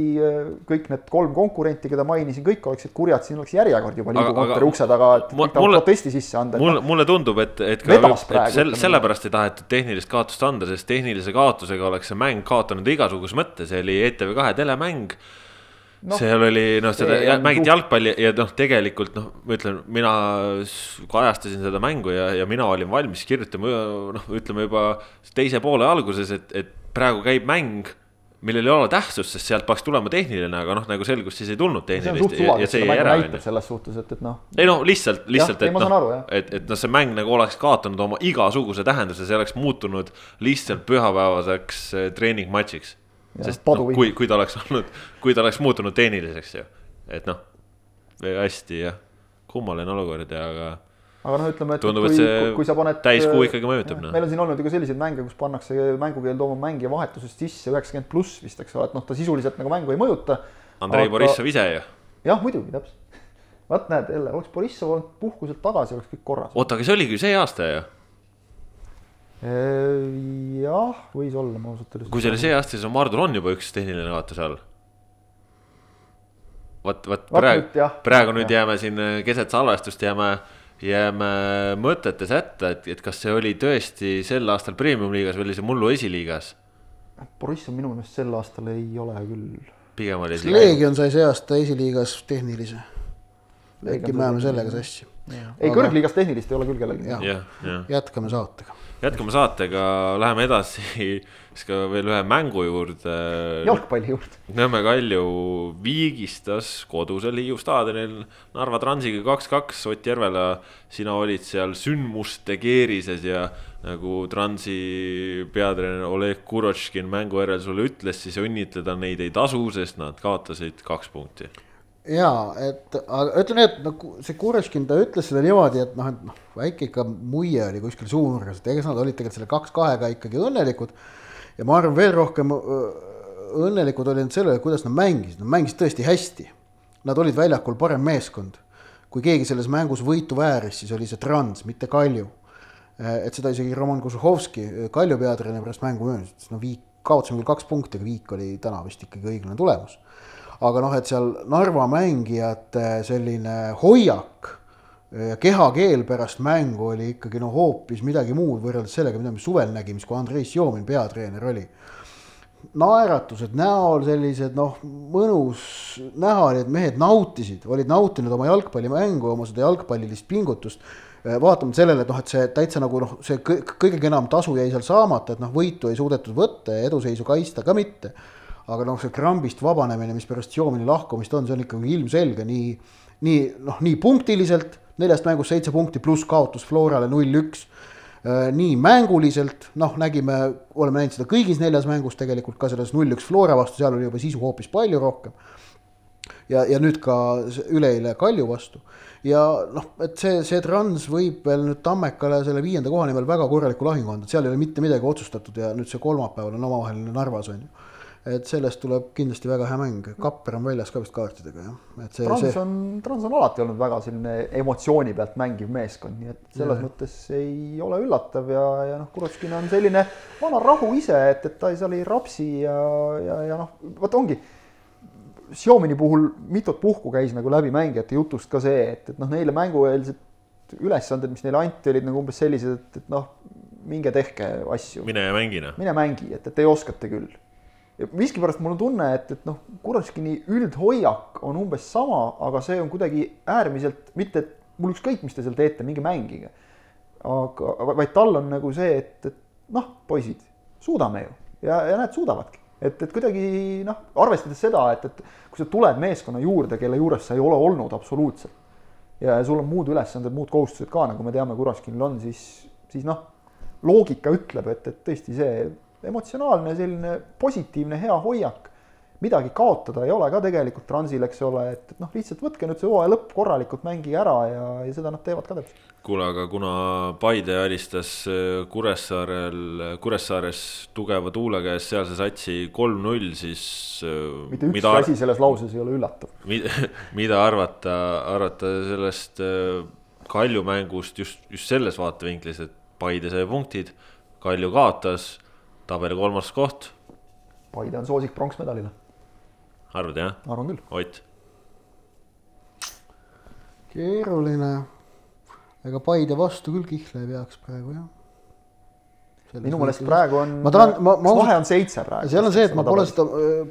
kõik need kolm konkurenti, keda mainisin, kõik oleksid kurjad, siin oleks järjekord juba liidukontori aga ukse taga, et mu- kõik tahavad mulle- protesti sisse anda. mulle, mulle tundub, et, et ka et sel, ütleme sellepärast ei tahetud tehnilist kaotust anda, sest tehnilise kaotusega oleks see mäng kaotanud igasuguse mõtte, see oli ETV2 telemäng no, seal oli noh, seda ja, mängiti jalgpalli ja noh, tegelikult noh, ma ütlen, mina kajastasin seda mängu ja, ja mina olin valmis kirjutama noh, ütleme juba teise poole alguses, et, et praegu käib mäng millel ei ole tähtsust, sest sealt peaks tulema tehniline, aga noh, nagu selgus, siis ei tulnud tehnilist selles suhtes, et, et noh. ei no lihtsalt, lihtsalt, et noh et, et noh, see mäng nagu oleks kaotanud oma igasuguse tähenduse, see oleks muutunud lihtsalt pühapäevaseks eh, treeningmatšiks. Sest noh, kui, kui ta oleks olnud, kui ta oleks muutunud tehniliseks ju, et noh, hästi jah, kummaline olukord ja, aga aga noh, ütleme, et Tundub, kui, see kui sa paned. täiskuu ikkagi mõjutab, noh. meil on siin olnud ju ka selliseid mänge, kus pannakse mängukeel tooma mängija vahetusest sisse üheksakümmend pluss vist, eks ole, et noh, ta sisuliselt nagu mängu ei mõjuta. Andrei aga- Borissov ise ju. jah, muidugi, täpselt. vaat näed jälle, oleks Borissov olnud puhkuselt tagasi, oleks kõik korras. oota, aga see oligi ju see aasta ju, jah, võis olla, ma ausalt öeldes. kui see oli see aasta, siis on Maardul on juba üks tehniline kaotus all. vot, vot praegu praegu nüüd Jah. jääme siin keset salvestust jääme, jääme mõtetes hätta, et, et kas see oli tõesti sel aastal premium-liigas või oli see mullu esiliigas. Borissov minu meelest sel aastal ei ole küll. pigem oli kas. Leegion sai see aasta esiliigas tehnilise? äkki me ajame sellega sassi? ei, kõrgliigas tehnilist ei ole küll kellelgi. Jätkame saatega. Jätkame saatega, läheme edasi siis ka veel ühe mängu juurde. jalgpalli juurde. Nõmme Kalju viigistas kodusel Hiiu staadionil Narva Transiga kaks-kaks, Ott Järvela, sina olid seal sündmuste keerises ja nagu Transi peatreener Oleg Kurotškin mängu järel sulle ütles, siis õnnitleda neid ei tasu, sest nad kaotasid kaks punkti. Jaa, et ütleme nii, et no see Kureškin, ta ütles seda niimoodi, et noh, et noh, väike ikka muie oli kuskil suunurgas, et ega nad olid tegelikult selle kaks-kahega ikkagi õnnelikud. ja ma arvan, veel rohkem õnnelikud olid selle üle, kuidas nad mängisid, nad mängisid tõesti hästi. Nad olid väljakul parem meeskond. kui keegi selles mängus võitu vääris, siis oli see Trans, mitte Kalju. et seda isegi Roman Kožuhovski, Kalju peatreener pärast mängu möönis, ütles no Viik, kaotasime küll kaks punkti, aga Viik oli täna vist ikkagi õiglane tulemus aga noh, et seal Narva mängijate selline hoiak ja kehakeel pärast mängu oli ikkagi noh, hoopis midagi muud võrreldes sellega, mida me suvel nägime, siis kui Andrei Sjomin peatreener oli. naeratused näol sellised noh, mõnus näha oli, et mehed nautisid, olid nautinud oma jalgpallimängu, oma seda jalgpallilist pingutust. vaatamata sellele, et noh, et see täitsa nagu noh, see kõ- kõige enam tasu jäi seal saamata, et noh, võitu ei suudetud võtta ja eduseisu kaitsta ka mitte aga noh, see krambist vabanemine, mis pärast Xiaomini lahkumist on, see on ikkagi ilmselge nii, nii noh, nii punktiliselt, neljast mängust seitse punkti pluss kaotus Florale null-üks Äh, nii mänguliselt, noh, nägime, oleme näinud seda kõigis neljas mängus tegelikult ka selles null-üks Flora vastu, seal oli juba sisu hoopis palju rohkem. ja, ja nüüd ka üleeile Kalju vastu. Ja noh, et see, see Trans võib veel nüüd Tammekale selle viienda koha nimel väga korraliku lahingu anda, seal ei ole mitte midagi otsustatud ja nüüd see kolmapäeval on omavaheline Narvas on ju et sellest tuleb kindlasti väga hea mäng, Kapper on väljas ka vist kaartidega jah, et see. Trans see... on, Trans on alati olnud väga selline emotsiooni pealt mängiv meeskond, nii et selles ja. mõttes ei ole üllatav ja, ja noh, Kurovskin on selline vana rahu ise, et, et ta seal ei rapsi ja, ja, ja noh, vot ongi. Xiaomini puhul mitut puhku käis nagu läbi mängijate jutust ka see, et, et noh, neile mängueelsed ülesanded, mis neile anti, olid nagu umbes sellised, et, et noh, minge tehke asju. mine ja mängi noh. mine mängi, et, et te oskate küll miskipärast mul on tunne, et, et noh, Kurovskini üldhoiak on umbes sama, aga see on kuidagi äärmiselt, mitte et mul ükskõik, mis te seal teete, minge mängige. aga, vaid tal on nagu see, et, et noh, poisid, suudame ju ja, ja näed, suudavadki. et, et kuidagi noh, arvestades seda, et, et kui sa tuled meeskonna juurde, kelle juures sa ei ole olnud absoluutselt ja sul on muud ülesanded, muud kohustused ka, nagu me teame, Kurovskinil on, siis, siis noh, loogika ütleb, et, et tõesti see emotsionaalne selline positiivne hea hoiak. midagi kaotada ei ole ka tegelikult Transil, eks ole, et, et noh, lihtsalt võtke nüüd see hooaja lõpp korralikult, mängige ära ja, ja seda nad teevad ka täpselt. kuule, aga kuna Paide alistas äh, Kuressaarel, Kuressaares tugeva tuule käes sealse satsi kolm-null, siis. Äh, mitte ükski asi selles lauses ei ole üllatav. mida arvata, arvata sellest äh, Kalju mängust just, just selles vaatevinklis, et Paide sai punktid, Kalju kaotas tabeli kolmas koht. Paide on soosik pronksmedalile. arvad jah? arvan küll. Ott. keeruline. ega Paide vastu küll kihla ei peaks praegu jah minu meelest praegu on, vahe on seitse praegu. seal on see, et ma pole seda,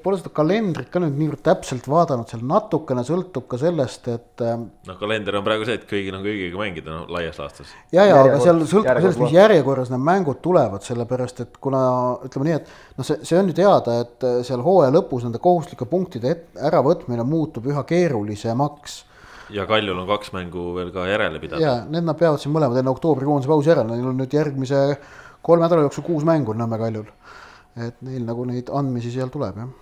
pole seda kalendrit ka nüüd niivõrd täpselt vaadanud, seal natukene sõltub ka sellest, et. Ähm, noh, kalender on praegu see, et kõigil on kõigiga mängida no, laias laastus. ja, ja aga seal sõltub ka sellest, mis järjekorras need mängud tulevad, sellepärast et kuna ütleme nii, et noh, see, see on ju teada, et äh, seal hooaja lõpus nende kohustuslike punktide äravõtmine muutub üha keerulisemaks ja Kaljul on kaks mängu veel ka järele pidada. ja need nad peavad siin mõlemad enne oktoobrikuuse pausi järel, neil on nüüd järgmise kolme nädala jooksul kuus mängu on Nõmme Kaljul. et neil nagu neid andmisi seal tuleb, jah.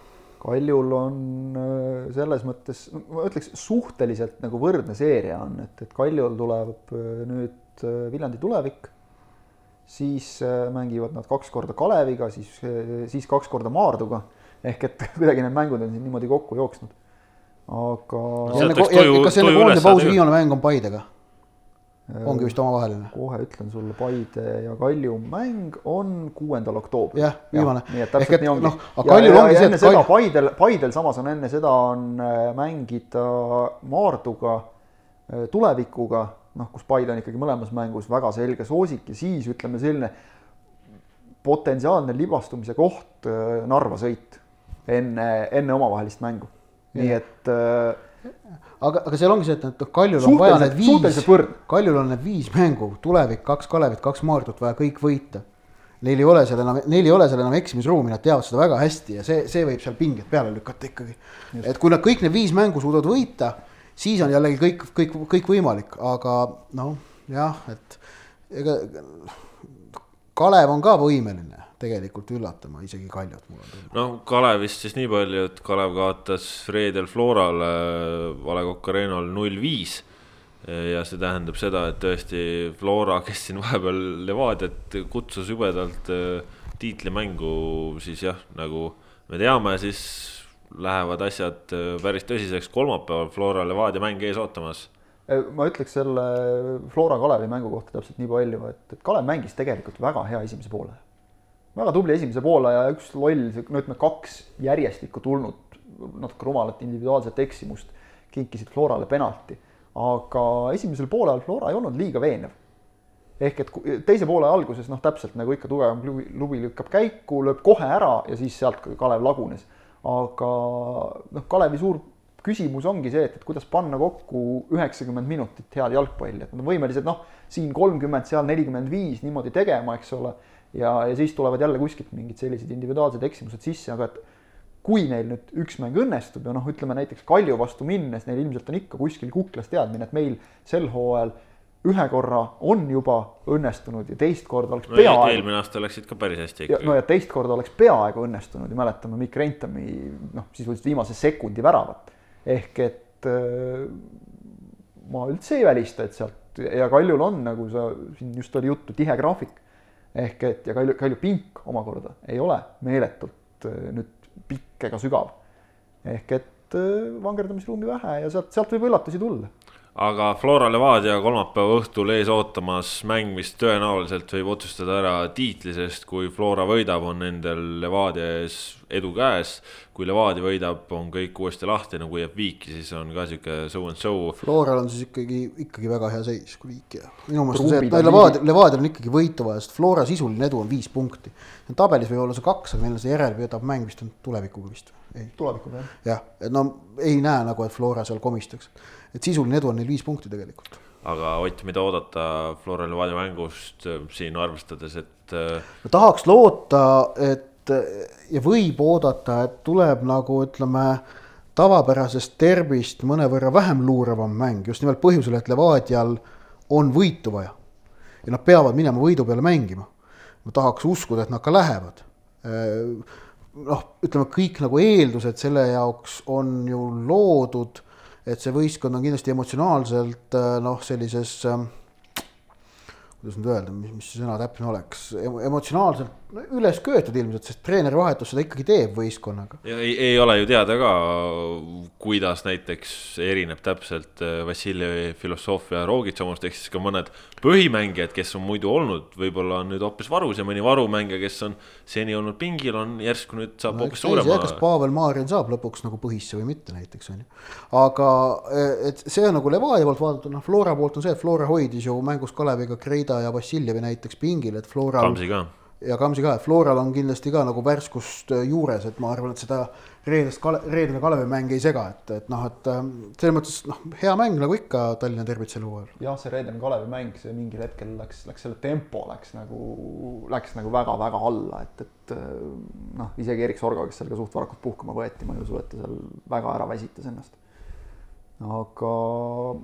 Kaljul on äh, selles mõttes, ma ütleks suhteliselt nagu võrdne seeria on, et, et Kaljul tuleb äh, nüüd äh, Viljandi tulevik, siis mängivad nad kaks korda Kaleviga, siis, siis kaks korda Maarduga. ehk et kuidagi need mängud on siin niimoodi kokku jooksnud. aga. kas enne koondise pausi viimane mäng on Paidega? Ongi vist omavaheline. kohe ütlen sulle, Paide ja Kalju mäng on kuuendal oktoobril. jah, viimane. nii et täpselt et, nii ongi no,. ja, ja, ja enne seda Kalj... Paidel, Paidel samas on enne seda on äh, mängida Maarduga, äh, tulevikuga, noh, kus Paide on ikkagi mõlemas mängus väga selge soosik ja siis ütleme selline potentsiaalne libastumise koht äh, Narva sõit enne, enne omavahelist mängu. nii et äh, aga, aga seal ongi see, et noh, Kaljul on vaja need viis, Kaljul on need viis mängu, tulevik, kaks Kalevit, kaks Maardut vaja kõik võita. Neil ei ole seal enam, neil ei ole seal enam eksimisruumi, nad teavad seda väga hästi ja see, see võib seal pinged peale lükata ikkagi. et kui nad kõik need viis mängu suudavad võita, siis on jällegi kõik, kõik, kõik võimalik, aga noh, jah, et ega Kalev on ka võimeline tegelikult üllatama isegi Kaljut, mul on tunne. noh, Kalevist siis nii palju, et Kalev kaotas reedel Florale A Le Coq Arena'l null viis. ja see tähendab seda, et tõesti Flora, kes siin vahepeal Levadiat kutsus jubedalt äh, tiitlimängu, siis jah, nagu me teame, siis lähevad asjad äh, päris tõsiseks kolmapäeval Flora Levadia mäng ees ootamas ma ütleks selle Flora Kalevi mängu kohta täpselt nii palju, et, et Kalev mängis tegelikult väga hea esimese poole väga tubli esimese poole ja üks loll, no ütleme, kaks järjestikku tulnud natuke rumalat individuaalset eksimust kinkisid Florale penalti. aga esimesel poolel Flora ei olnud liiga veenev. ehk et teise poole alguses noh, täpselt nagu ikka tugevam klubi, klubi lükkab käiku, lööb kohe ära ja siis sealt Kalev lagunes. aga noh, Kalevi suur küsimus ongi see, et, et kuidas panna kokku üheksakümmend minutit head jalgpalli, et nad on võimelised noh, siin kolmkümmend, seal nelikümmend viis niimoodi tegema, eks ole ja, ja siis tulevad jälle kuskilt mingid sellised individuaalsed eksimused sisse, aga et kui neil nüüd üks mäng õnnestub ja noh, ütleme näiteks Kalju vastu minnes, neil ilmselt on ikka kuskil kuklas teadmine, et meil sel hooajal ühe korra on juba õnnestunud ja teist korda oleks no, peaaegu eelmine aasta läksid ka päris hästi ja ikka no ja teist korda oleks peaaegu õnnestunud ja mäletame Mikk Reintami noh, sisuliselt viimase sekundi väravat. Ehk et äh, ma üldse ei välista, et sealt ja Kaljul on, nagu sa siin just oli juttu, tihe graafik. ehk et ja Kalju, Kalju pink omakorda ei ole meeletult äh, nüüd pikk ega sügav. ehk et äh, vangerdamisruumi vähe ja sealt, sealt võib üllatusi tulla aga Flora Levadia kolmapäeva õhtul ees ootamas mäng, mis tõenäoliselt võib otsustada ära tiitli, sest kui Flora võidab, on nendel Levadia ees edu käes. kui Levadia võidab, on kõik uuesti lahti, no kui jääb viiki, siis on ka sihuke so and so. Floral on siis ikkagi, ikkagi väga hea seis, kui viiki jääb. minu meelest on see, et on Levadia, Levadial on ikkagi võitu vaja, sest Flora sisuline edu on viis punkti. tabelis võib olla see kaks, aga neil on see järelvedav mäng vist on tulevikuga vist, ei tulevikuga jah. jah, et no ei näe nagu, et Flora seal komistaks. Et sisuline edu on neil viis punkti tegelikult. aga Ott, mida oodata Flora Levadia mängust äh, siin arvestades, et äh, ma tahaks loota, et ja võib oodata, et tuleb nagu ütleme, tavapärasest derbist mõnevõrra vähem luuravam mäng, just nimelt põhjusel, et Levadial on võitu vaja. ja nad peavad minema võidu peale mängima. ma tahaks uskuda, et nad ka lähevad. noh, ütleme kõik nagu eeldused selle jaoks on ju loodud, et see võistkond on kindlasti emotsionaalselt noh, sellises äh, kuidas nüüd öelda, mis, mis see sõna täpne oleks, emotsionaalselt üles köetud ilmselt, sest treeneri vahetus seda ikkagi teeb võistkonnaga. ei, ei ole ju teada ka, kuidas näiteks erineb täpselt äh, Vassiljevi filosoofia Rogitsa omast, ehk siis ka mõned põhimängijad, kes on muidu olnud, võib-olla on nüüd hoopis varus ja mõni varumängija, kes on seni olnud pingil, on järsku nüüd saab no, hoopis suurema. kas Pavel Maarjan saab lõpuks nagu põhisse või mitte näiteks on ju. aga et see on nagu Levadia poolt vaadatud, noh Flora poolt on see, et Flora hoidis ju mängus Kaleviga Kreida ja Vassiljevi näiteks pingil, et Flora. Kamsi ka ja Kamsi ka, et Floral on kindlasti ka nagu värskust juures, et ma arvan, et seda reedest, reedene Kalevi mäng ei sega, et, et noh, et selles mõttes noh, hea mäng nagu ikka Tallinna Derbit sel hooajal. jah, see reedene Kalevi mäng, see mingil hetkel läks, läks selle tempo läks nagu, läks nagu väga-väga alla, et, et noh, isegi Erik Sorga, kes seal ka suht varakult puhkama võeti, ma ei usu, et ta seal väga ära väsitas ennast. aga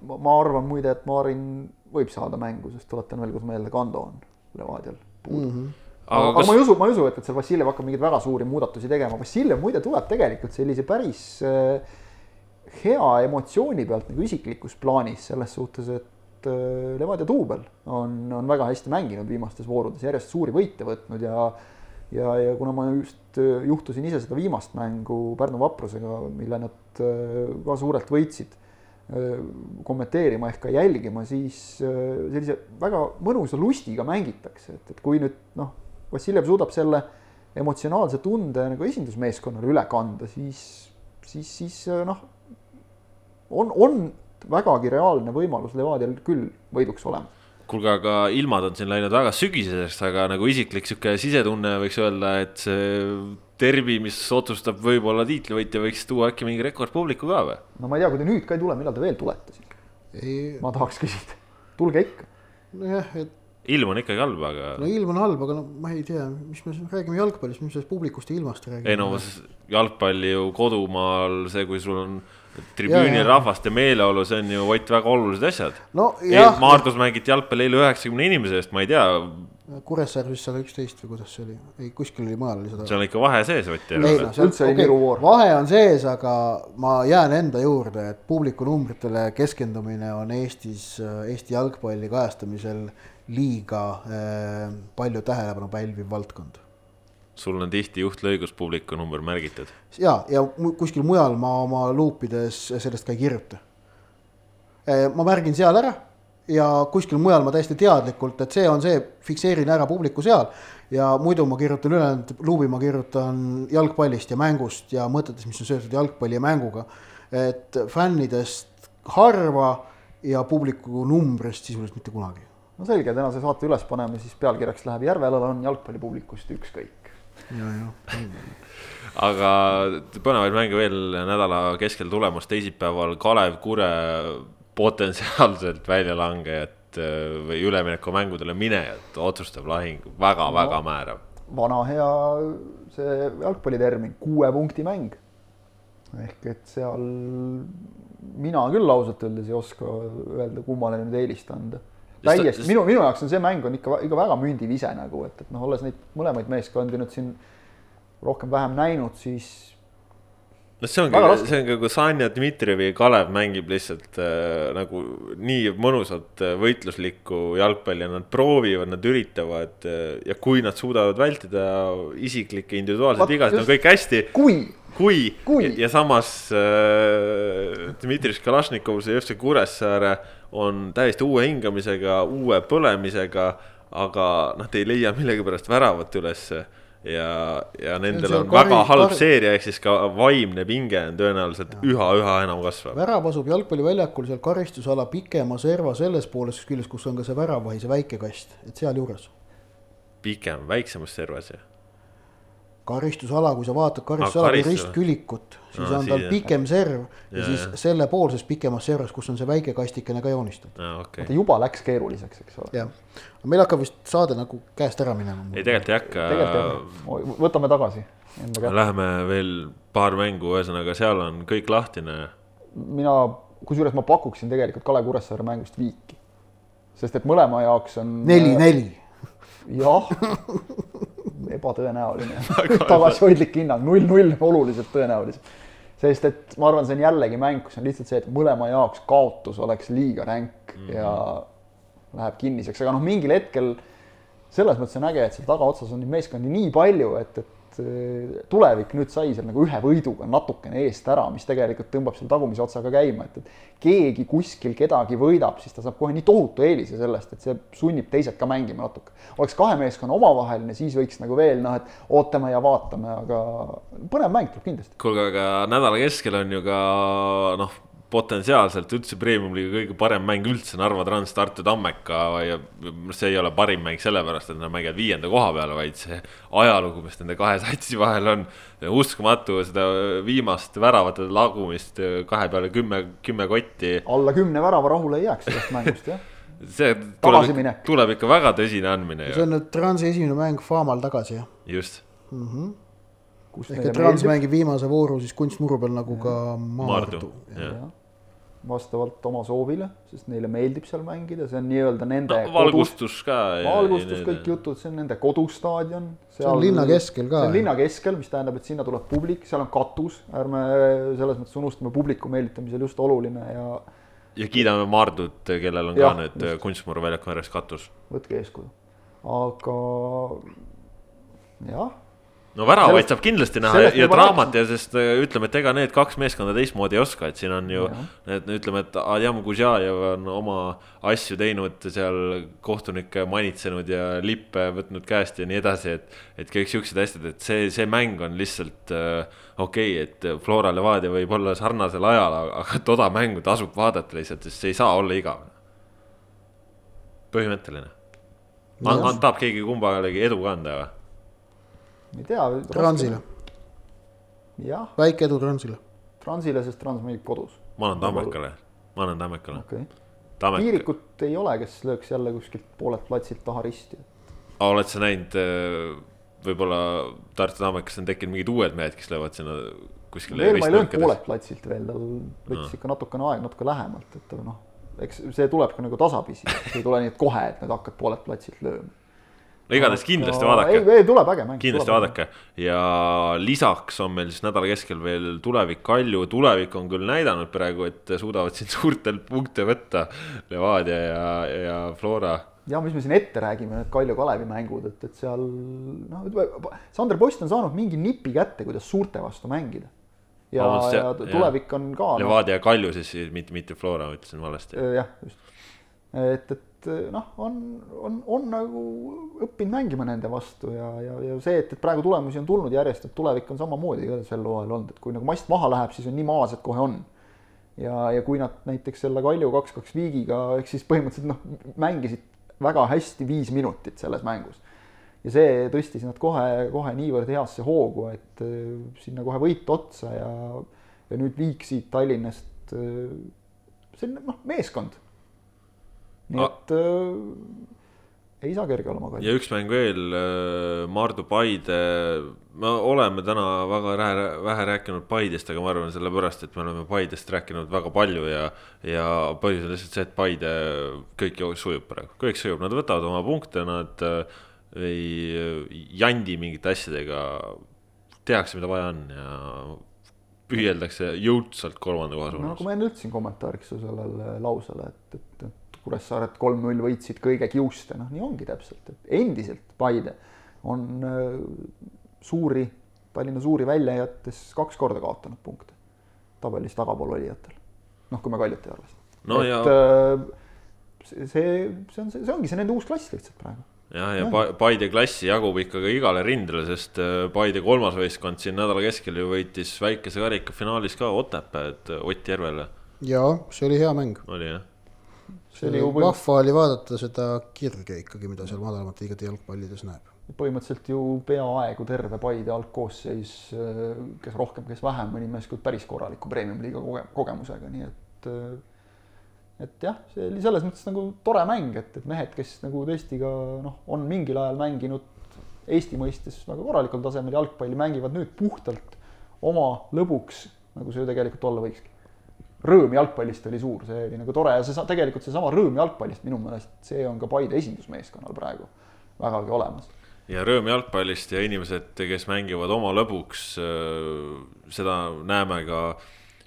ma arvan muide, et Marin võib saada mängu, sest tuletan veel kord meelde, Kando on Levadial puudu mm. -hmm aga, aga kas... ma ei usu, ma ei usu, et, et seal Vassiljev hakkab mingeid väga suuri muudatusi tegema, Vassiljev muide tuleb tegelikult sellise päris äh, hea emotsiooni pealt nagu isiklikus plaanis selles suhtes, et äh, Levadia duubel on, on väga hästi mänginud viimastes voorudes, järjest suuri võite võtnud ja ja, ja kuna ma just äh, juhtusin ise seda viimast mängu Pärnu vaprusega, mille nad ka suurelt võitsid, kommenteerima ehk ka jälgima, siis sellise väga mõnusa lustiga mängitakse, et, et kui nüüd noh Vassiljev suudab selle emotsionaalse tunde nagu esindusmeeskonnale üle kanda, siis, siis, siis noh, on, on vägagi reaalne võimalus Levadial küll võiduks olema kuulge, aga ilmad on siin läinud väga sügiseseks, aga nagu isiklik sihuke sisetunne võiks öelda, et see derbi, mis otsustab võib-olla tiitlivõitja, võiks tuua äkki mingi rekordpubliku ka või? no ma ei tea, kui te nüüd ka ei tule, millal te veel tulete siis? ma tahaks küsida, tulge ikka. nojah, et ilm on ikkagi halb, aga. no ilm on halb, aga no ma ei tea, mis me räägime jalgpallist, mis me sellest publikust ja ilmast räägime. ei no jalgpalli ju kodumaal see, kui sul on tribüünil rahvast ja meeleolu, see on ju Ott väga olulised asjad no,. Maardus mängiti jalgpalli eile üheksakümne inimese eest, ma ei tea. Kuressaare vist sada üksteist või kuidas see oli, ei kuskil oli mujal oli sada. seal on ikka vahe sees, Ott. ei noh, üldse oli niru voor. vahe on sees, aga ma jään enda juurde, et publiku numbritele keskendumine on Eestis, Eesti jalgpalli kajastamisel liiga äh, palju tähelepanu pälviv valdkond. sul on tihti juhtlõigus publiku number märgitud. ja, ja kuskil mujal ma oma luupides sellest ka ei kirjuta äh,. ma märgin seal ära ja kuskil mujal ma täiesti teadlikult, et see on see, fikseerin ära publiku seal ja muidu ma kirjutan ülejäänud luubi, ma kirjutan jalgpallist ja mängust ja mõtetest, mis on seotud jalgpalli ja mänguga. et fännidest harva ja publiku numbrist sisuliselt mitte kunagi no selge, tänase saate üles paneme, siis pealkirjaks läheb Järvelal on jalgpallipublikust ükskõik. aga põnevaid mänge veel nädala keskel tulemas, teisipäeval Kalev Kure potentsiaalselt väljalangejat äh, või üleminekumängudele minejat otsustav lahing väga-väga no, määrav. vana hea see jalgpallitermin, kuue punkti mäng. ehk et seal mina küll ausalt öeldes ei oska öelda, kummale nüüd eelist anda. Täiesti, minu, minu jaoks on see mäng on ikka, ikka väga mündivise nagu, et, et noh, olles neid mõlemaid meeskondi nüüd siin rohkem-vähem näinud, siis no see ongi, see on ka, kui Sanja Dmitrijevi Kalev mängib lihtsalt äh, nagu nii mõnusat äh, võitluslikku jalgpalli ja nad proovivad, nad üritavad äh, ja kui nad suudavad vältida isiklikke individuaalseid vigasid, on kõik hästi. kui kui, kui. Ja, samas äh, Dmitri Kalašnikov, see FC Kuressaare on täiesti uue hingamisega, uue põlemisega, aga te ei leia millegipärast väravat ülesse ja, ja nendel on, on kari, väga halb kari... seeria, ehk siis ka vaimne pinge on tõenäoliselt üha-üha enam kasvav. värav asub jalgpalliväljakul seal karistusala pikema serva selles pooles küljes, kus on ka see väravahi, see väike kast, et sealjuures. pikem, väiksemas servas ju karistusala, kui sa vaatad karistusala ah, ristkülikut, siis no, on tal pikem serv ja, ja siis ja. sellepoolses pikemas servas, kus on see väike kastikene ka joonistatud ah,. Okay. ta juba läks keeruliseks, eks ole. jah, meil hakkab vist saade nagu käest ära minema. ei, tegelikult ei hakka. võtame tagasi. Läheme veel paar mängu, ühesõnaga seal on kõik lahtine. mina, kusjuures ma pakuksin tegelikult Kalev Kuressaare mängust viiki. sest et mõlema jaoks on. neli, neli. jah ebatõenäoline tagasihoidlik hinnang, null-null oluliselt tõenäolisem. sest et ma arvan, see on jällegi mäng, kus on lihtsalt see, et mõlema jaoks kaotus oleks liiga ränk mm -hmm. ja läheb kinniseks, aga noh, mingil hetkel selles mõttes on äge, et seal tagaotsas on neid meeskondi nii palju, et, et tulevik nüüd sai seal nagu ühe võiduga natukene eest ära, mis tegelikult tõmbab seal tagumise otsaga käima, et, et keegi kuskil kedagi võidab, siis ta saab kohe nii tohutu eelise sellest, et see sunnib teised ka mängima natuke. oleks kahe meeskonna omavaheline, siis võiks nagu veel noh, et ootame ja vaatame, aga põnev mäng tuleb kindlasti. kuulge, aga nädala keskel on ju ka noh potentsiaalselt üldse premium-liiga kõige parem mäng üldse Narva Trans Tartu Tammeka ja see ei ole parim mäng sellepärast, et nad mängivad viienda koha peale, vaid see ajalugu, mis nende kahe satsi vahel on. uskumatu, seda viimast väravate lagumist kahe peale kümme, kümme kotti. alla kümne värava rahule ei jääks sellest mängust, jah see tuleb, tuleb ikka väga tõsine andmine. see on nüüd Transi esimene mäng Faamal tagasi, jah? just mm. -hmm ehk et Trans mängib viimase vooru siis kunstmuru peal nagu ka Maardu. Vastavalt oma soovile, sest neile meeldib seal mängida, see on nii-öelda nende no, valgustus kodus, ka. valgustus, kõik jutud, see on nende kodustaadion. see on linna keskel ka. see on linna keskel, mis tähendab, et sinna tuleb publik, seal on katus, ärme selles mõttes unustame publiku meelitamisel just oluline ja. ja kiidame Mardut, kellel on ja, ka nüüd kunstmuru väljaku ääres katus. võtke eeskuju, aga jah no väravaid saab kindlasti näha ja, ja draamat ja sest äh, ütleme, et ega need kaks meeskonda teistmoodi ei oska, et siin on ju need, ütleme, et Adjam Guzjajev on oma asju teinud seal kohtunikke manitsenud ja lippe võtnud käest ja nii edasi, et. et kõik siuksed asjad, et see, see mäng on lihtsalt äh, okei okay,, et Flora Levadia võib olla sarnasel ajal, aga toda mängu tasub vaadata lihtsalt, sest see ei saa olla igav. põhimõtteline. tahab keegi kumbalegi edu ka anda või? Ei tea. Transile. väike edu Transile. Transile, sest Trans mängib kodus. ma annan Tammekale, ma annan Tammekale okay.. Tammek... Piirikut ei ole, kes lööks jälle kuskilt poolelt platsilt taha risti. oled sa näinud, äh, võib-olla Tartu Tammekas on tekkinud mingid uued mehed, kes löövad sinna kuskile. veel ma ei löönud poolelt platsilt veel, tal võttis no. ikka natukene aeg, natuke lähemalt, et noh, eks see tuleb ka nagu tasapisi, ei tule nii, et kohe, et nüüd hakkad poolelt platsilt lööma no igatahes kindlasti vaadake. ei, ei tuleb äge mäng. kindlasti vaadake ja lisaks on meil siis nädala keskel veel tulevik Kalju, tulevik on küll näidanud praegu, et suudavad siin suurtelt punkte võtta. Levadia ja, ja Flora. ja mis me siin ette räägime, need Kalju Kalevi mängud, et, et seal noh, Sander Post on saanud mingi nipi kätte, kuidas suurte vastu mängida. ja, ja tulevik on ka. Noh. Levadia ja Kalju siis, mitte, mitte Flora, ütlesin valesti. jah, just, et, et eh, noh, on, on, on nagu õppinud mängima nende vastu ja, ja, ja see, et, et praegu tulemusi on tulnud järjest, et tulevik on samamoodi ka sel hooajal olnud, et kui nagu mast maha läheb, siis on nii maas, et kohe on. ja, ja kui nad näiteks selle Kalju kaks-kaks viigiga, ehk siis põhimõtteliselt noh, mängisid väga hästi viis minutit selles mängus. ja see tõstis nad kohe, kohe niivõrd heasse hoogu, et äh, sinna kohe võit otsa ja, ja nüüd viik siit Tallinnast äh,, see on noh, meeskond nii et äh, ei saa kerge olema ja üks mäng veel, Maardu Paide, me oleme täna väga vähe, vähe rääkinud Paidest, aga ma arvan sellepärast, et me oleme Paidest rääkinud väga palju ja. ja põhjus on lihtsalt see, et Paide kõik sujub praegu, kõik sujub, nad võtavad oma punkte, nad ei jandi mingite asjadega. tehakse, mida vaja on ja püüeldakse jõudsalt kolmanda koha suunas. no nagu ma enne ütlesin kommentaariks su sellele lausele, et, et, et Kuressaaret kolm-null võitsid kõige kiuste, noh, nii ongi täpselt, et endiselt Paide on äh, suuri, Tallinna suuri välja jättes kaks korda kaotanud punkte tabelis tagapool olijatel. noh, kui me Kaljut ei arvesta. no et, ja. Äh, see, see on, see ongi see nende uus klass lihtsalt praegu jah, ja, ja Paide klassi jagub ikkagi igale rindele, sest äh, Paide kolmas võistkond siin nädala keskel ju võitis väikese karika finaalis ka Otepääd Ott Järvele. jaa, see oli hea mäng. oli jah see oli ju vahva oli vaadata seda kirge ikkagi, mida seal madalamate liigade jalgpallides näeb. põhimõtteliselt ju peaaegu terve Paide algkoosseis, kes rohkem, kes vähem, mõni mees küll päris korraliku premium-liiga koge-, kogemusega, nii et et jah, see oli selles mõttes nagu tore mäng, et, et mehed, kes nagu tõesti ka noh, on mingil ajal mänginud Eesti mõistes väga korralikul tasemel jalgpalli, mängivad nüüd puhtalt oma lõbuks, nagu see ju tegelikult olla võikski rõõm jalgpallist oli suur, see oli nagu tore ja see tegelikult seesama rõõm jalgpallist minu meelest, see on ka Paide esindusmeeskonnal praegu vägagi olemas. ja rõõm jalgpallist ja inimesed, kes mängivad oma lõbuks, seda näeme ka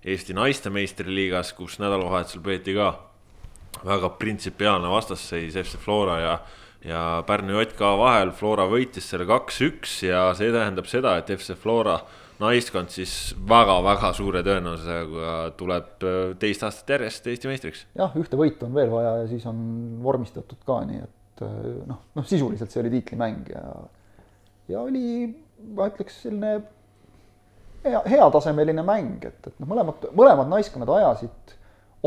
Eesti naiste meistriliigas, kus nädalavahetusel peeti ka väga printsipiaalne vastasseis FC Flora ja ja Pärnu JK vahel Flora võitis selle kaks-üks ja see tähendab seda, et FC Flora naiskond siis väga-väga suure tõenäosusega tuleb äh, teist aastat järjest Eesti meistriks. jah, ühte võitu on veel vaja ja siis on vormistatud ka, nii et äh, noh, noh sisuliselt see oli tiitlimäng ja ja oli, ma ütleks, selline hea, heatasemeline mäng, et, et noh, mõlemad, mõlemad naiskonnad ajasid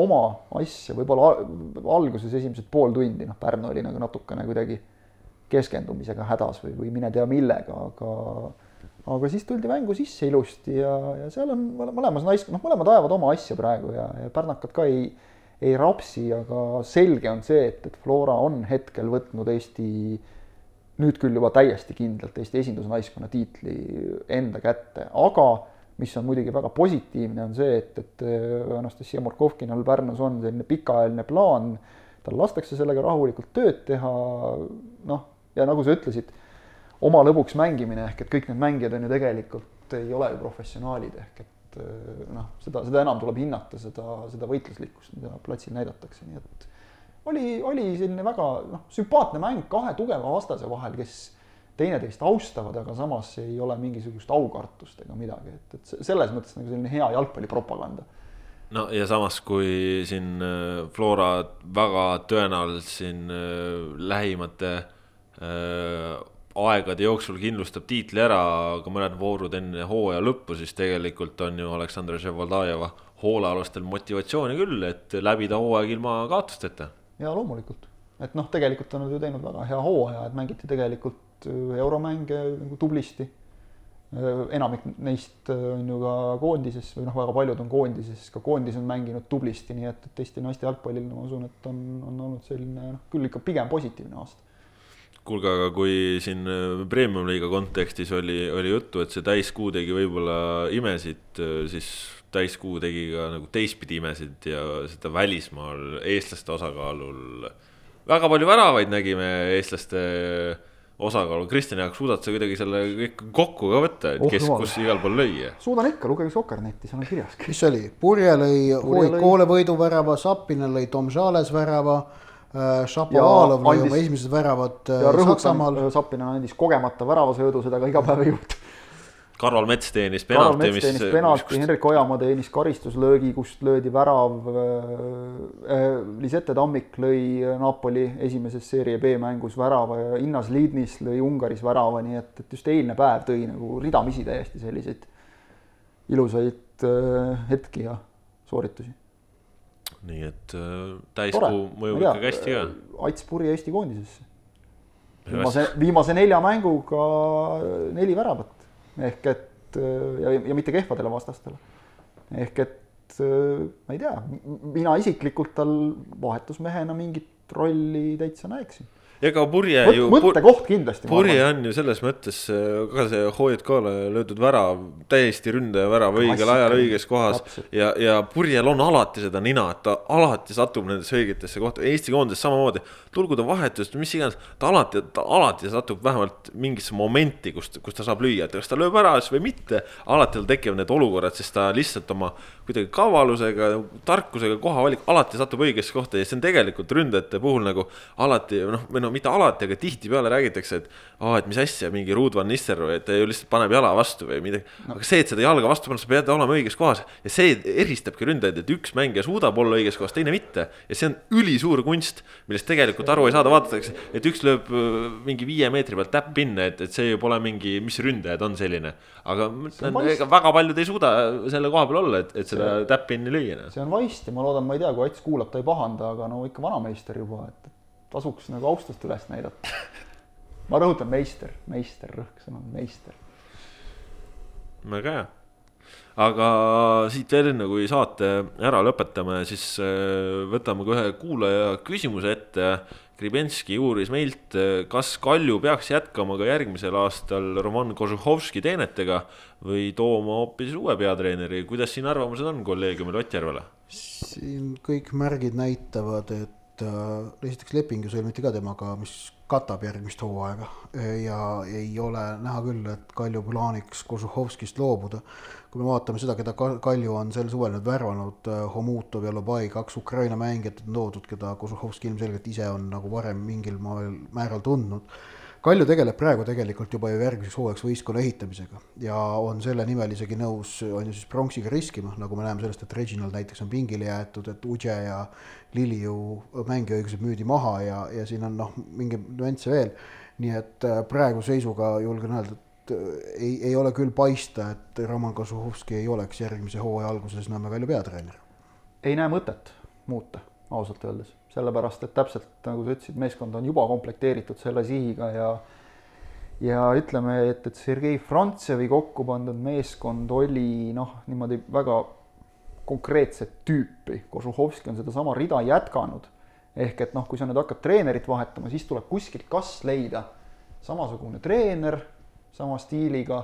oma asja, võib-olla alguses esimesed pool tundi, noh, Pärnu oli nagu natukene kuidagi keskendumisega hädas või, või mine tea millega, aga aga siis tuldi mängu sisse ilusti ja, ja seal on mõlemas nais-, noh, mõlemad ajavad oma asja praegu ja, ja pärnakad ka ei, ei rapsi, aga selge on see, et, et Flora on hetkel võtnud Eesti nüüd küll juba täiesti kindlalt Eesti esindusnaiskonna tiitli enda kätte, aga mis on muidugi väga positiivne, on see, et, et Anastasia Morkovkinal Pärnus on selline pikaajaline plaan, tal lastakse sellega rahulikult tööd teha, noh, ja nagu sa ütlesid oma lõbuks mängimine ehk et kõik need mängijad on ju tegelikult ei ole ju professionaalid ehk et eh, noh, seda, seda enam tuleb hinnata seda, seda võitluslikkust, mida platsil näidatakse, nii et oli, oli selline väga noh, sümpaatne mäng kahe tugeva vastase vahel, kes teineteist austavad, aga samas ei ole mingisugust aukartust ega midagi, et, et selles mõttes nagu selline hea jalgpallipropaganda. No ja samas, kui siin eh, Flora väga tõenäoliselt siin eh, lähimate aegade jooksul kindlustab tiitli ära, aga mõned voorud enne hooaja lõppu, siis tegelikult on ju Aleksandr Ževaldajeva hoolealustel motivatsiooni küll, et läbida hooaeg ilma kaotusteta. ja loomulikult, et noh, tegelikult on nad ju teinud väga hea hooaja, et mängiti tegelikult äh, euromänge nagu tublisti. Äh, enamik neist äh, on ju ka koondises või noh, väga paljud on koondises, ka koondis on mänginud tublisti, nii et, et Eesti naiste jalgpallil ma usun, et on, on olnud selline noh, küll ikka pigem positiivne aasta kuulge, aga kui siin äh, premium-liiga kontekstis oli, oli juttu, et see täiskuu tegi võib-olla imesid, äh, siis täiskuu tegi ka nagu teistpidi imesid ja seda välismaal eestlaste osakaalul. väga palju väravaid nägime eestlaste osakaalu, Kristjan Jaak, suudad sa kuidagi selle kõik kokku ka võtta, et oh, kes, kus igal pool lõi? suudan ikka, lugege Soker-netti, seal on kirjas. mis see oli, Purje lõi Hoikoole võiduvärava, Sapinen lõi Tom Žales värava Äh, Šapovalov lõi oma esimesed väravad äh, Saksamaal. Sappinen andis kogemata väravasöödu, seda ka iga päev ei juhtu. Karol Mets teenis penalti. Karol Mets teenis penalti, mis... Henrik Ojamaa teenis karistuslöögi, kust löödi värav äh,. Lisette Tammik lõi Napoli esimeses seeria B mängus värava ja Innas Liidnis lõi Ungaris värava, nii et, et just eilne päev tõi nagu ridamisi täiesti selliseid ilusaid äh, hetki ja sooritusi nii et äh, täiskuu mõjub ikkagi hästi ka. Ats Puri Eesti koondisesse. viimase, viimase nelja mänguga neli väravat ehk et äh, ja, ja mitte kehvadele vastastele. ehk et äh, ma ei tea, mina isiklikult tal vahetusmehena mingit rolli täitsa näeksin ega purje Mõt, ju. mõttekoht kindlasti. purje on ju selles mõttes ka see HJK-le löödud värav, täiesti ründaja värav õigel ajal õiges kohas. ja, ja purjel on alati seda nina, et ta alati satub nendesse õigetesse kohtadesse, Eesti koondises samamoodi. tulgu ta vahetust, mis iganes, ta alati, ta alati satub vähemalt mingisse momenti, kus, kus ta saab lüüa, et kas ta lööb ära siis või mitte. alati tal tekivad need olukorrad, sest ta lihtsalt oma kuidagi kavalusega, tarkusega, kohavalik, alati satub õigesse kohta ja see on tegelikult ründajate puhul nagu alati noh, või no mitte alati, aga tihtipeale räägitakse, et aa oh,, et mis asja, mingi Ruud van Nistelrooy, et ta ju lihtsalt paneb jala vastu või midagi no.. aga see, et seda jalga vastu panna, sa pead olema õiges kohas ja see eristabki ründajaid, et üks mängija suudab olla õiges kohas, teine mitte. ja see on ülisuur kunst, millest tegelikult aru ei saada, vaadatakse, et üks lööb äh, mingi viie meetri pealt täpp-pinna, et, et see ju pole mingi, mis ründajad on selline. aga ega väga paljud ei suuda selle koha peal olla, et, et seda täpp-pinni lüüa. see on vaist ja ma loodan, ma ei tea, kui Ats kuulab, ta ei pahanda, aga no ikka vanameister juba, et tasuks nagu austust üles näidata. ma rõhutan meister, meister, rõhksõna on meister. väga hea. aga siit veel enne, kui saate ära lõpetame, siis äh, võtame ka ühe kuulaja küsimuse ette. Kribenski uuris meilt, kas Kalju peaks jätkama ka järgmisel aastal Roman Kožuhovski teenetega või tooma hoopis uue peatreeneri, kuidas siin arvamused on kolleegiumil Ott Järvele? siin kõik märgid näitavad, et et äh, esiteks leping ju sõlmiti ka temaga, mis katab järgmist hooaega ja ei ole näha küll, et Kalju plaaniks Kožuhovskist loobuda. kui me vaatame seda, keda Kalju on sel suvel nüüd värvanud, äh, Homutov ja Lobai, kaks Ukraina mängijat on toodud, keda Kožuhovski ilmselgelt ise on nagu varem mingil määral tundnud Kalju tegeleb praegu tegelikult juba ju järgmiseks hooajaks võistkonna ehitamisega ja on selle nimel isegi nõus, on ju siis pronksiga riskima, nagu me näeme sellest, et Reginald näiteks on pingile jäetud, et Udje ja Lili ju mängiõigused müüdi maha ja, ja siin on noh, mingeid nüansse veel. nii et äh, praegu seisuga julgen öelda, et äh, ei, ei ole küll paista, et Roman Kozuhovski ei oleks järgmise hooaja alguses Nõmme Kalju peatreener. ei näe mõtet muuta, ausalt öeldes sellepärast et täpselt nagu sa ütlesid, meeskond on juba komplekteeritud selle sihiga ja ja ütleme, et, et Sergei Frantsevi kokku pandud meeskond oli noh, niimoodi väga konkreetset tüüpi, Kožuhovski on sedasama rida jätkanud. ehk et noh, kui sa nüüd hakkad treenerit vahetama, siis tuleb kuskilt kas leida samasugune treener sama stiiliga,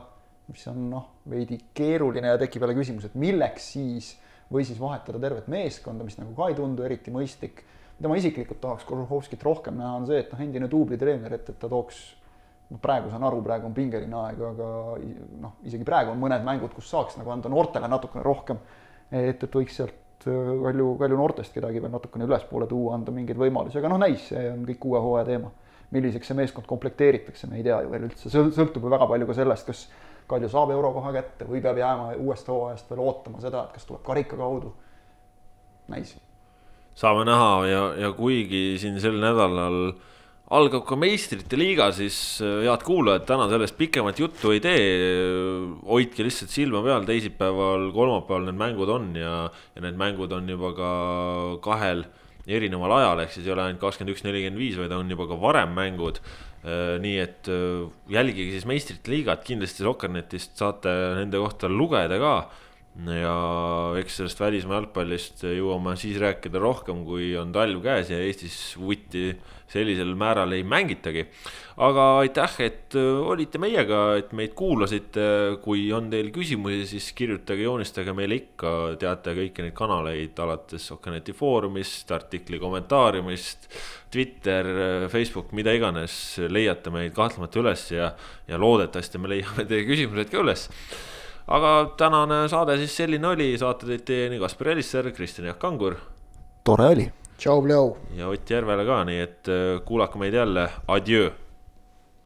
mis on noh, veidi keeruline ja tekib jälle küsimus, et milleks siis või siis vahetada tervet meeskonda, mis nagu ka ei tundu eriti mõistlik mida ma isiklikult tahaks Kožuhovskit rohkem näha, on see, et noh, endine duublitreener, et, et ta tooks noh, praegu saan aru, praegu on pingeline aeg, aga noh, isegi praegu on mõned mängud, kus saaks nagu anda noortele natukene rohkem. et, et võiks sealt äh, Kalju, Kalju noortest kedagi veel natukene ülespoole tuua, anda mingeid võimalusi, aga noh, näis, see on kõik uue hooaja teema. milliseks see meeskond komplekteeritakse, me ei tea ju veel üldse, sõltub ju väga palju ka sellest, kas Kalju saab eurokoha kätte või peab jääma uuest hooajast veel ootama seda, et kas tuleb karika kaudu. näis saame näha ja, ja kuigi siin sel nädalal algab ka meistrite liiga, siis äh, head kuulajad, täna sellest pikemat juttu ei tee. hoidke lihtsalt silma peal, teisipäeval, kolmapäeval need mängud on ja, ja need mängud on juba ka kahel erineval ajal, ehk siis ei ole ainult kakskümmend üks, nelikümmend viis, vaid on juba ka varem mängud. Äh, nii et äh, jälgige siis meistrite liigat, kindlasti Sokkernetist saate nende kohta lugeda ka ja eks sellest välismaa jalgpallist jõuame siis rääkida rohkem, kui on talv käes ja Eestis vutti sellisel määral ei mängitagi. aga aitäh, et äh, olite meiega, et meid kuulasite. kui on teil küsimusi, siis kirjutage, joonistage meile ikka, teate kõiki neid kanaleid alates Okkeneti Foorumist, artikli kommentaariumist. Twitter, Facebook, mida iganes, leiate meid kahtlemata üles ja, ja loodetavasti me leiame teie küsimused ka üles aga tänane saade siis selline oli, saate tõid teieni Kaspar Elisser, Kristjan Jaak Kangur. tore oli. tšau, Leo. ja Ott Järvele ka, nii et äh, kuulake meid jälle, adjöö